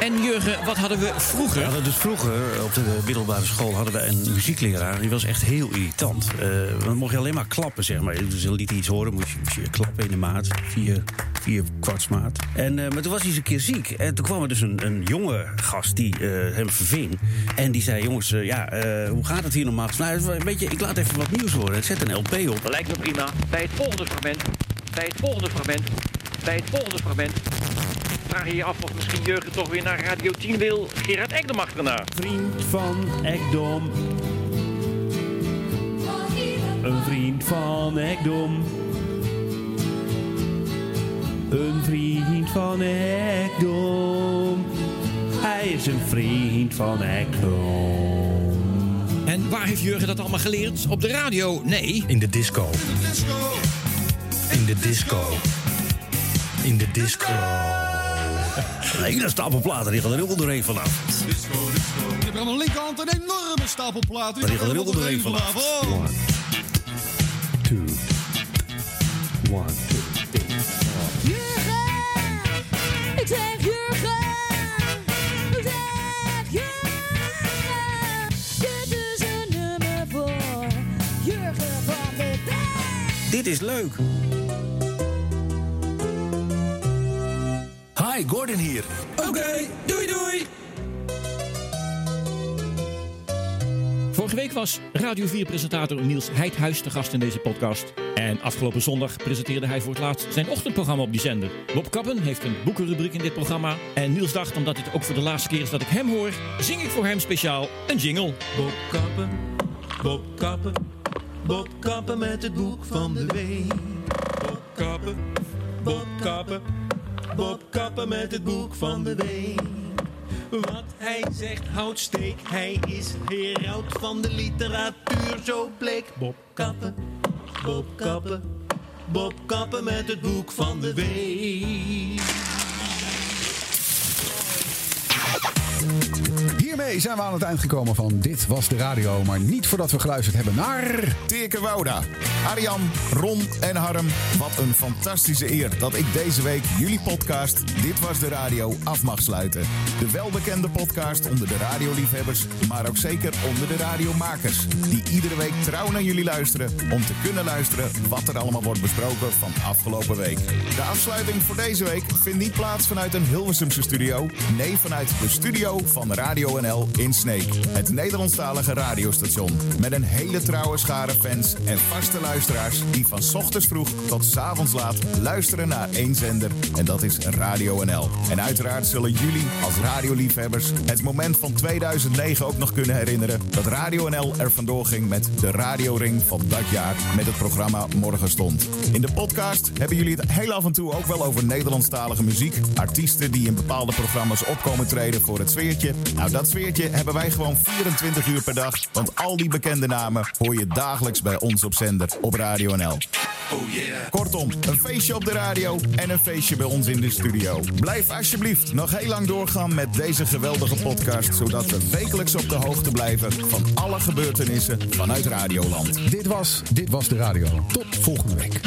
En Jurgen, wat hadden we vroeger? We hadden dus vroeger op de middelbare school hadden we een muziekleraar. Die was echt heel irritant. Eh, dan mocht je alleen maar klappen, zeg maar. Dus liet iets horen, moest je, moest je klappen in de maat. Vier, vier kwartsmaat. En, eh, maar toen was hij eens een keer ziek. En toen kwam er dus een, een jonge gast die eh, hem verving. En die zei, jongens, eh, ja, eh, hoe gaat het hier normaal? Nou, weet je, ik laat even wat nieuws horen. Ik zet een LP op. Dat lijkt me prima. Bij het volgende fragment. Bij het volgende fragment. Bij het volgende fragment. Vraag je je af of misschien Jurgen toch weer naar Radio 10 wil. Gerard Ekdom achterna. Vriend van Ekdom. Een vriend van Ekdom. Een vriend van Ekdom. Hij is een vriend van Ekdom. En En waar heeft Jurgen dat allemaal geleerd? Op de radio? Nee. In de disco. In de disco. In de disco. Een hele stapel platen, die gaan er heel doorheen vanaf. Je hebt aan de linkerhand een enorme stapel platen. Die gaan er heel doorheen vanaf. One, two, one, two, Ik zeg Jurgen. Ik zeg Jurgen. Dit is een nummer voor Jurgen van de. Dit is leuk. Hi, Gordon hier. Oké, doei doei. Vorige week was Radio 4-presentator Niels Heidhuis te gast in deze podcast. En afgelopen zondag presenteerde hij voor het laatst zijn ochtendprogramma op die zender. Bob Kappen heeft een boekenrubriek in dit programma. En Niels dacht, omdat dit ook voor de laatste keer is dat ik hem hoor, zing ik voor hem speciaal een jingle. Bob Kappen, Bob Kappen, Bob Kappen met het boek van de week. Bob Kappen, Bob Kappen, Bob Kappen met het boek van de week. Wat hij zegt houdt steek, hij is heraut van de literatuur, zo bleek. Bob Kappen, Bob Kappen, Bob Kappen met het boek van de week. Hiermee zijn we aan het eind gekomen van Dit Was De Radio. Maar niet voordat we geluisterd hebben naar... Teerke Wouda, Arjan, Ron en Harm. Wat een fantastische eer dat ik deze week jullie podcast Dit Was De Radio af mag sluiten. De welbekende podcast onder de radioliefhebbers, maar ook zeker onder de radiomakers. Die iedere week trouw naar jullie luisteren om te kunnen luisteren wat er allemaal wordt besproken van afgelopen week. De afsluiting voor deze week vindt niet plaats vanuit een Hilversumse studio. Nee, vanuit de studio van Radio NL in Sneek. Het Nederlandstalige radiostation. Met een hele trouwe schare fans en vaste luisteraars die van ochtends vroeg tot 's avonds laat luisteren naar één zender. En dat is Radio NL. En uiteraard zullen jullie als radioliefhebbers het moment van 2009 ook nog kunnen herinneren dat Radio NL er vandoor ging met de radioring van dat jaar met het programma Morgen Stond. In de podcast hebben jullie het heel af en toe ook wel over Nederlandstalige muziek. Artiesten die in bepaalde programma's opkomen treden voor het sfeertje. Nou, dat sfeertje hebben wij gewoon 24 uur per dag. Want al die bekende namen hoor je dagelijks bij ons op zender op Radio NL. Oh yeah. Kortom, een feestje op de radio en een feestje bij ons in de studio. Blijf alsjeblieft nog heel lang doorgaan met deze geweldige podcast, zodat we wekelijks op de hoogte blijven van alle gebeurtenissen vanuit Radioland. Dit was Dit Was De Radio. Tot volgende week.